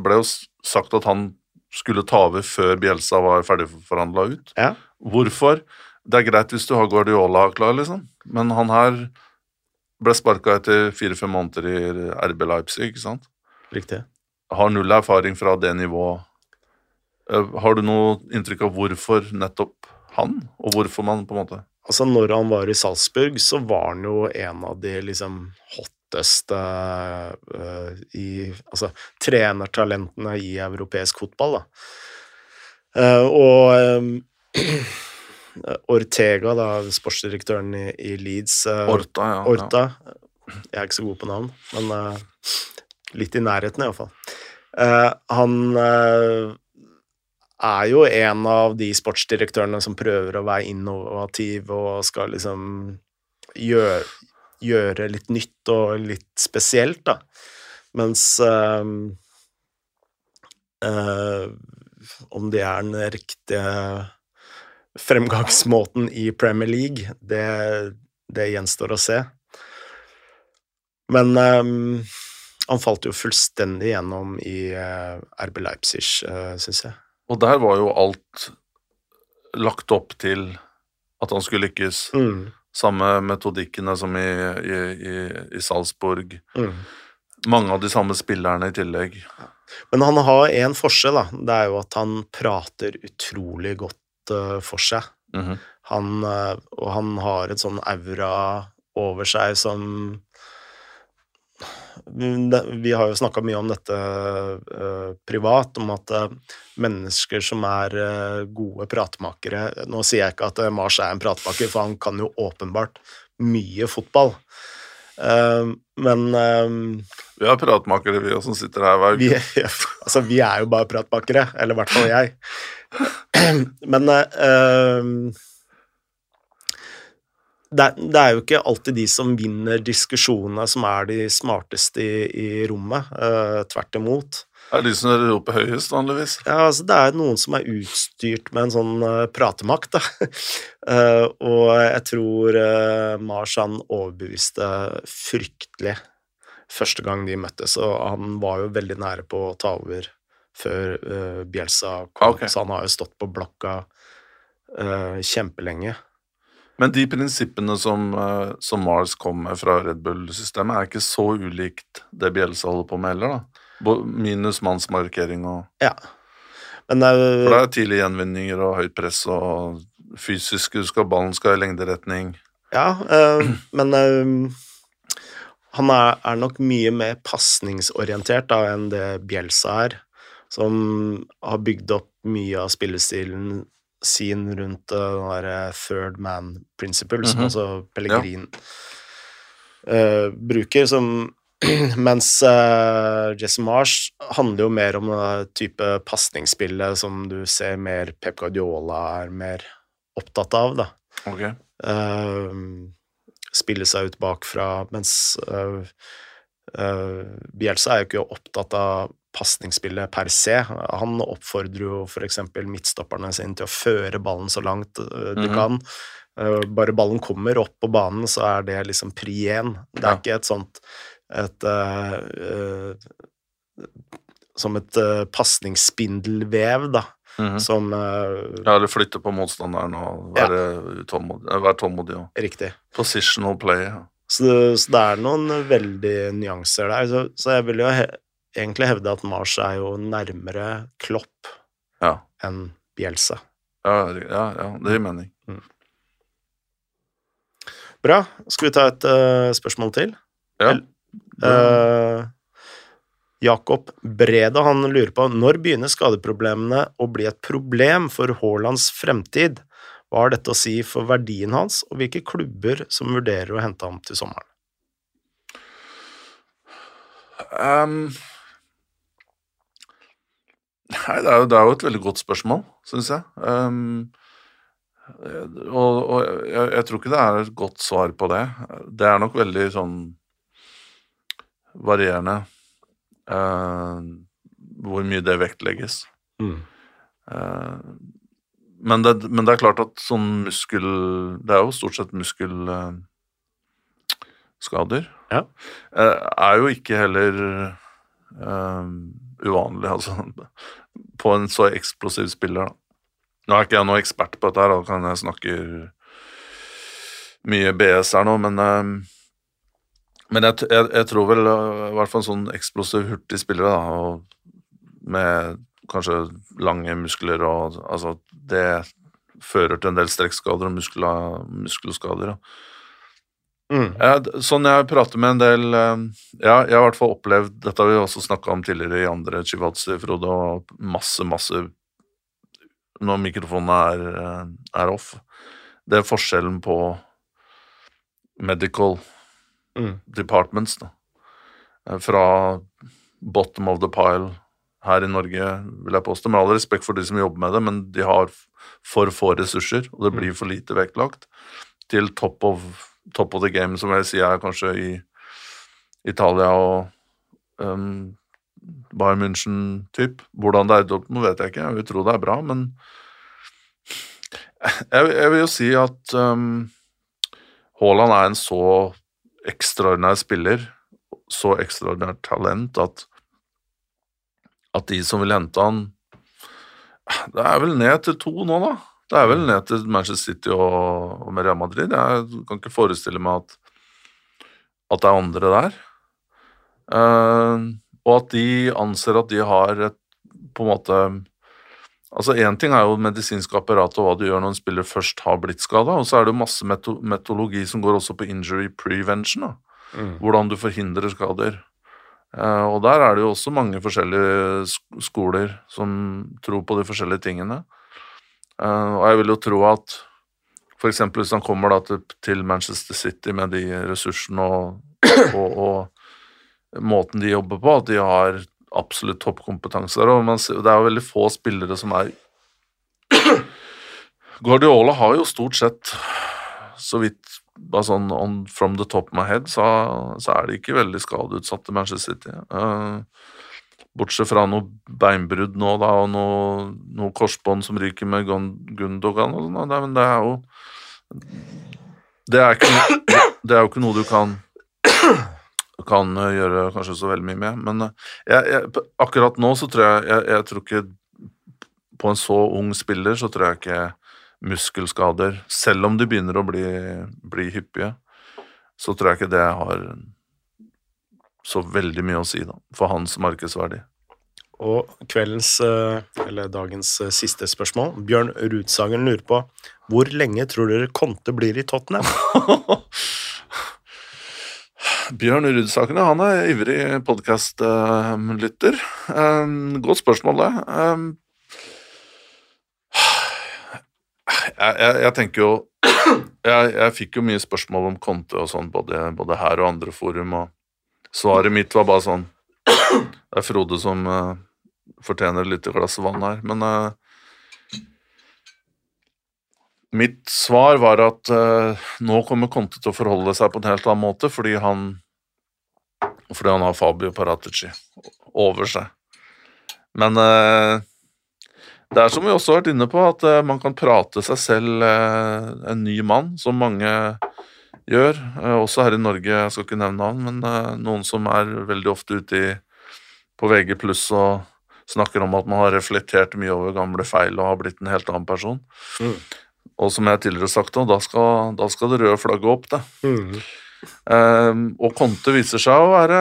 ble jo sagt at han skulle ta over før Bjelsa var ferdigforhandla ut. Ja. Hvorfor? Det er greit hvis du har Guardiola klar, liksom, men han her ble sparka etter fire-fem måneder i RB Leipzig, ikke sant? Riktig. Har null erfaring fra det nivået. Eh, har du noe inntrykk av hvorfor nettopp han, og hvorfor man på en måte Altså, når han var i Salzburg, så var han jo en av de liksom hot hotteste uh, i Altså trenertalentene i europeisk fotball, da. Uh, og um, Ortega, da, sportsdirektøren i, i Leeds uh, Orta, ja. Orta. Jeg er ikke så god på navn, men litt i nærheten, iallfall. Uh, han er jo en av de sportsdirektørene som prøver å være innovativ og skal liksom gjøre, gjøre litt nytt og litt spesielt, da. Mens øh, øh, om det er den riktige fremgangsmåten i Premier League, det, det gjenstår å se. Men øh, han falt jo fullstendig gjennom i uh, RB Leipzig, uh, syns jeg. Og der var jo alt lagt opp til at han skulle lykkes. Mm. Samme metodikkene som i, i, i, i Salzburg. Mm. Mange av de samme spillerne i tillegg. Men han har én forskjell, da. Det er jo at han prater utrolig godt uh, for seg. Mm -hmm. han, uh, og han har et sånn aura over seg som vi har jo snakka mye om dette uh, privat, om at uh, mennesker som er uh, gode pratmakere Nå sier jeg ikke at Mars er en pratmaker, for han kan jo åpenbart mye fotball. men Vi er pratmakere, vi som sitter her hver uke. Vi, altså, vi er jo bare pratmakere, eller i hvert fall jeg. men det, det, er jo ikke alltid de som vinner diskusjonene, som er de smarteste i, i rommet. Uh, tvert imot. Det er de som roper høyest, vanligvis. Ja, altså Det er noen som er utstyrt med en sånn uh, pratemakt, da. uh, og jeg tror Mars han overbeviste fryktelig første gang de møttes, og han var jo veldig nære på å ta over før Bjelsa kom, okay. så han har jo stått på blokka kjempelenge. Men de prinsippene som, eh, som Mars kom med fra Red Bull-systemet, er ikke så ulikt det Bjelsa holder på med heller, da? Minus mannsmarkering og Ja. Men, uh, For det er tidlige gjenvinninger og høyt press og fysisk skal, Ballen skal i lengderetning. Ja, øh, men øh, han er, er, nok mye mer pasningsorientert enn det Bjelsa er, som har bygd opp mye av spillestilen sin rundt uh, den der third man principle, mm -hmm. som mhm. altså Pellegrin ja. uh, bruker, som Mens uh, Jesse Marsh handler jo mer om den type pasningsspillet som du ser mer Pep Guardiola er mer opptatt av, da. Okay. Uh, spille seg ut bakfra, mens uh, Bielsa er jo ikke opptatt av pasningsspillet per se. Han oppfordrer jo f.eks. midtstopperne sine til å føre ballen så langt uh, de mm -hmm. kan. Uh, bare ballen kommer opp på banen, så er det liksom pri én. Det er ja. ikke et sånt et uh, Som et uh, pasningsspindelvev, da. Mm -hmm. Som Ja, eller flytte på motstanderen og være, ja. tålmodig, være tålmodig. Og. Riktig. Positional play. Ja. Så, så, det er noen veldig nyanser der. Så, så jeg vil jo egentlig hevde at Mars er jo nærmere Klopp Ja. enn Bjelse. Ja, ja, ja, det gir mening. Bra. Skal vi ta et uh, spørsmål til? Ja. Eh, Jakob Breda han lurer på når begynner skadeproblemene å bli et problem for Haalands fremtid? Hva har dette å si for verdien hans, og hvilke klubber som vurderer å hente ham til sommeren? Ehm, nei, det er, jo, det er jo et veldig godt spørsmål, syns jeg. Um, og og jeg, jeg tror ikke det er et godt svar på det. Det er nok veldig sånn varierende uh, hvor mye det vektlegges. Eh, men, det, men det er klart at sånn muskel Det er jo stort sett muskelskader. Ja. Eh, er jo ikke heller uvanlig, altså, på en så eksplosiv spiller. da. Nå er ikke jeg noen ekspert på dette, her, da kan jeg snakke mye BS her nå, men eh, men jeg, jeg, jeg tror vel eh, i hvert fall en sånn eksplosiv, hurtig spiller, da, med kanskje lange muskler og Altså, det fører til en del strekkskader og muskla, muskelskader. Da. Mm. Sånn jeg prater med en del eh, Ja, jeg har i hvert fall opplevd Dette har vi også snakka om tidligere i andre Chivatsi, Frode, og masse, masse Når mikrofonene er, eh, er off. Det er forskjellen på medical Mm. departments, da. Eh, Fra bottom of the pile her i Norge, vil jeg påstå, med all respekt for de som jobber med det, men de har for få ressurser, og det blir for lite vektlagt, til top of, top of the game, som jeg sier er kanskje i Italia og um, Bayern München-typ. Hvordan det er i Dortmund, vet jeg ikke. Jeg vil tro det er bra, men jeg, jeg vil jo si at um, Haaland er en så ekstraordinær spiller, så ekstraordinært talent, at at de som vil hente han Det er vel ned til to nå, da. Det er vel ned til Manchester City og, og Real Madrid. Jeg kan ikke forestille meg at, at det er andre der. Uh, og at de anser at de har et på en måte Altså Én ting er jo medisinsk apparat og hva du gjør når en spiller først har blitt skada, og så er det jo masse meto metodologi som går også på injury prevention. da Mm. hvordan du forhindrer skader. Uh, og der er det jo også mange forskjellige sk- skoler som tror på de forskjellige tingene. Eh, og jeg vil jo tro at f.eks. hvis han kommer til, til Manchester City med de ressursene og, og, og måten de jobber på, at de har absolutt toppkompetanse der. Og man, det er jo veldig få spillere som er Guardiola har jo stort sett, så vidt bare sånn on, from the top of my head, så, så er de ikke veldig skadeutsatte, Manchester City. Eh, bortsett fra noe beinbrudd nå, da, og noe, noe korsbånd som ryker med Gun- Gundogan og sånn. Men det er jo det er, ikke, det er jo ikke noe du kan kan eh, gjøre kanskje så veldig mye med. Men eh, jeg, jeg, akkurat nå så tror jeg, jeg Jeg tror ikke På en så ung spiller så tror jeg ikke muskelskader, selv om de begynner å bli, bli hyppige, så tror jeg ikke det har så veldig mye å si da, for hans markedsverdi. Og kveldens, eh, eller dagens eh, siste spørsmål. Bjørn Rudsagen lurer på hvor lenge tror dere Conte blir i Tottenham? Bjørn Rudsaken, han er ivrig podkastlytter. godt spørsmål, det. Um, jeg, jeg, jeg tenker jo jeg, jeg fikk jo mye spørsmål om Conte og sånn, både, både her og andre forum, og svaret mitt var bare sånn Det er Frode som uh, fortjener et lite glass vann her, men uh, Mitt svar var at uh, nå kommer Conte til å forholde seg på en helt annen måte, fordi han fordi han har Fabio Paratici over seg. Men eh, det er som vi også har vært inne på, at eh, man kan prate seg selv en ny mann, som mange gjør. Eh, også her i Norge, jeg skal ikke nevne navn, men eh, noen som er veldig ofte ute i, på VG pluss og snakker om at man har reflektert mye over gamle feil og har blitt en helt annen person. Mm. Og som jeg tidligere har sagt, da skal, da skal det røde flagget opp, det. Mm. Um, og Conte viser seg å være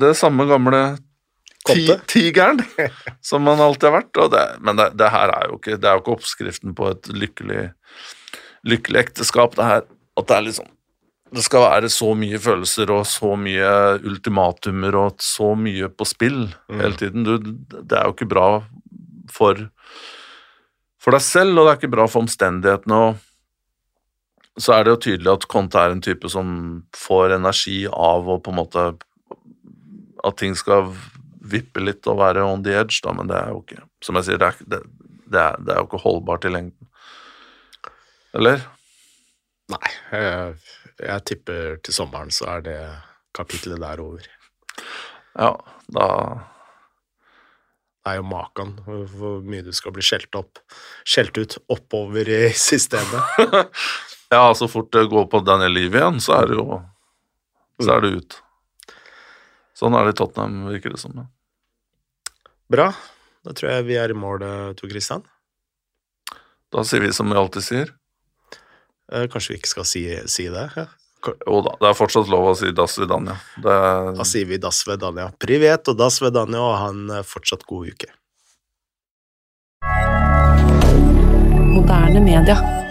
det samme gamle ti, tigeren som han alltid har vært. Det, men det, det her er jo ikke Det er jo ikke oppskriften på et lykkelig, lykkelig ekteskap, det her. At det er liksom Det skal være så mye følelser og så mye ultimatumer og så mye på spill Mm. hele tiden. Du, det er jo ikke bra for for deg selv, og det er ikke bra for omstendighetene. og så er det jo tydelig at Conte er en type som får energi av å på en måte At ting skal vippe litt og være on the edge, da, men det er jo ikke Som jeg sier, det er, det, det er, det er jo ikke holdbart i lengden. Eller? Nei, jeg, jeg tipper til sommeren så er det kapitlet der over. Ja, da Det er jo maken hvor- mye du skal bli skjelt opp, skjelt ut oppover i systemet. Ja, så fort det går på Daniel Liv igjen, så er det jo Så er det ut. Sånn er det i Tottenham, virker det som. ja. Bra. Da tror jeg vi er i mål, eh, Tor Christian. Da sier vi som vi alltid sier. Eh, Kanskje vi ikke skal si, si det? Ja. Jo da, det er fortsatt lov å si Das Vidania. Det er, Da sier vi dass ved Danja. Privet og dass ved Danja, og ha en eh, fortsatt god uke. Moderne media.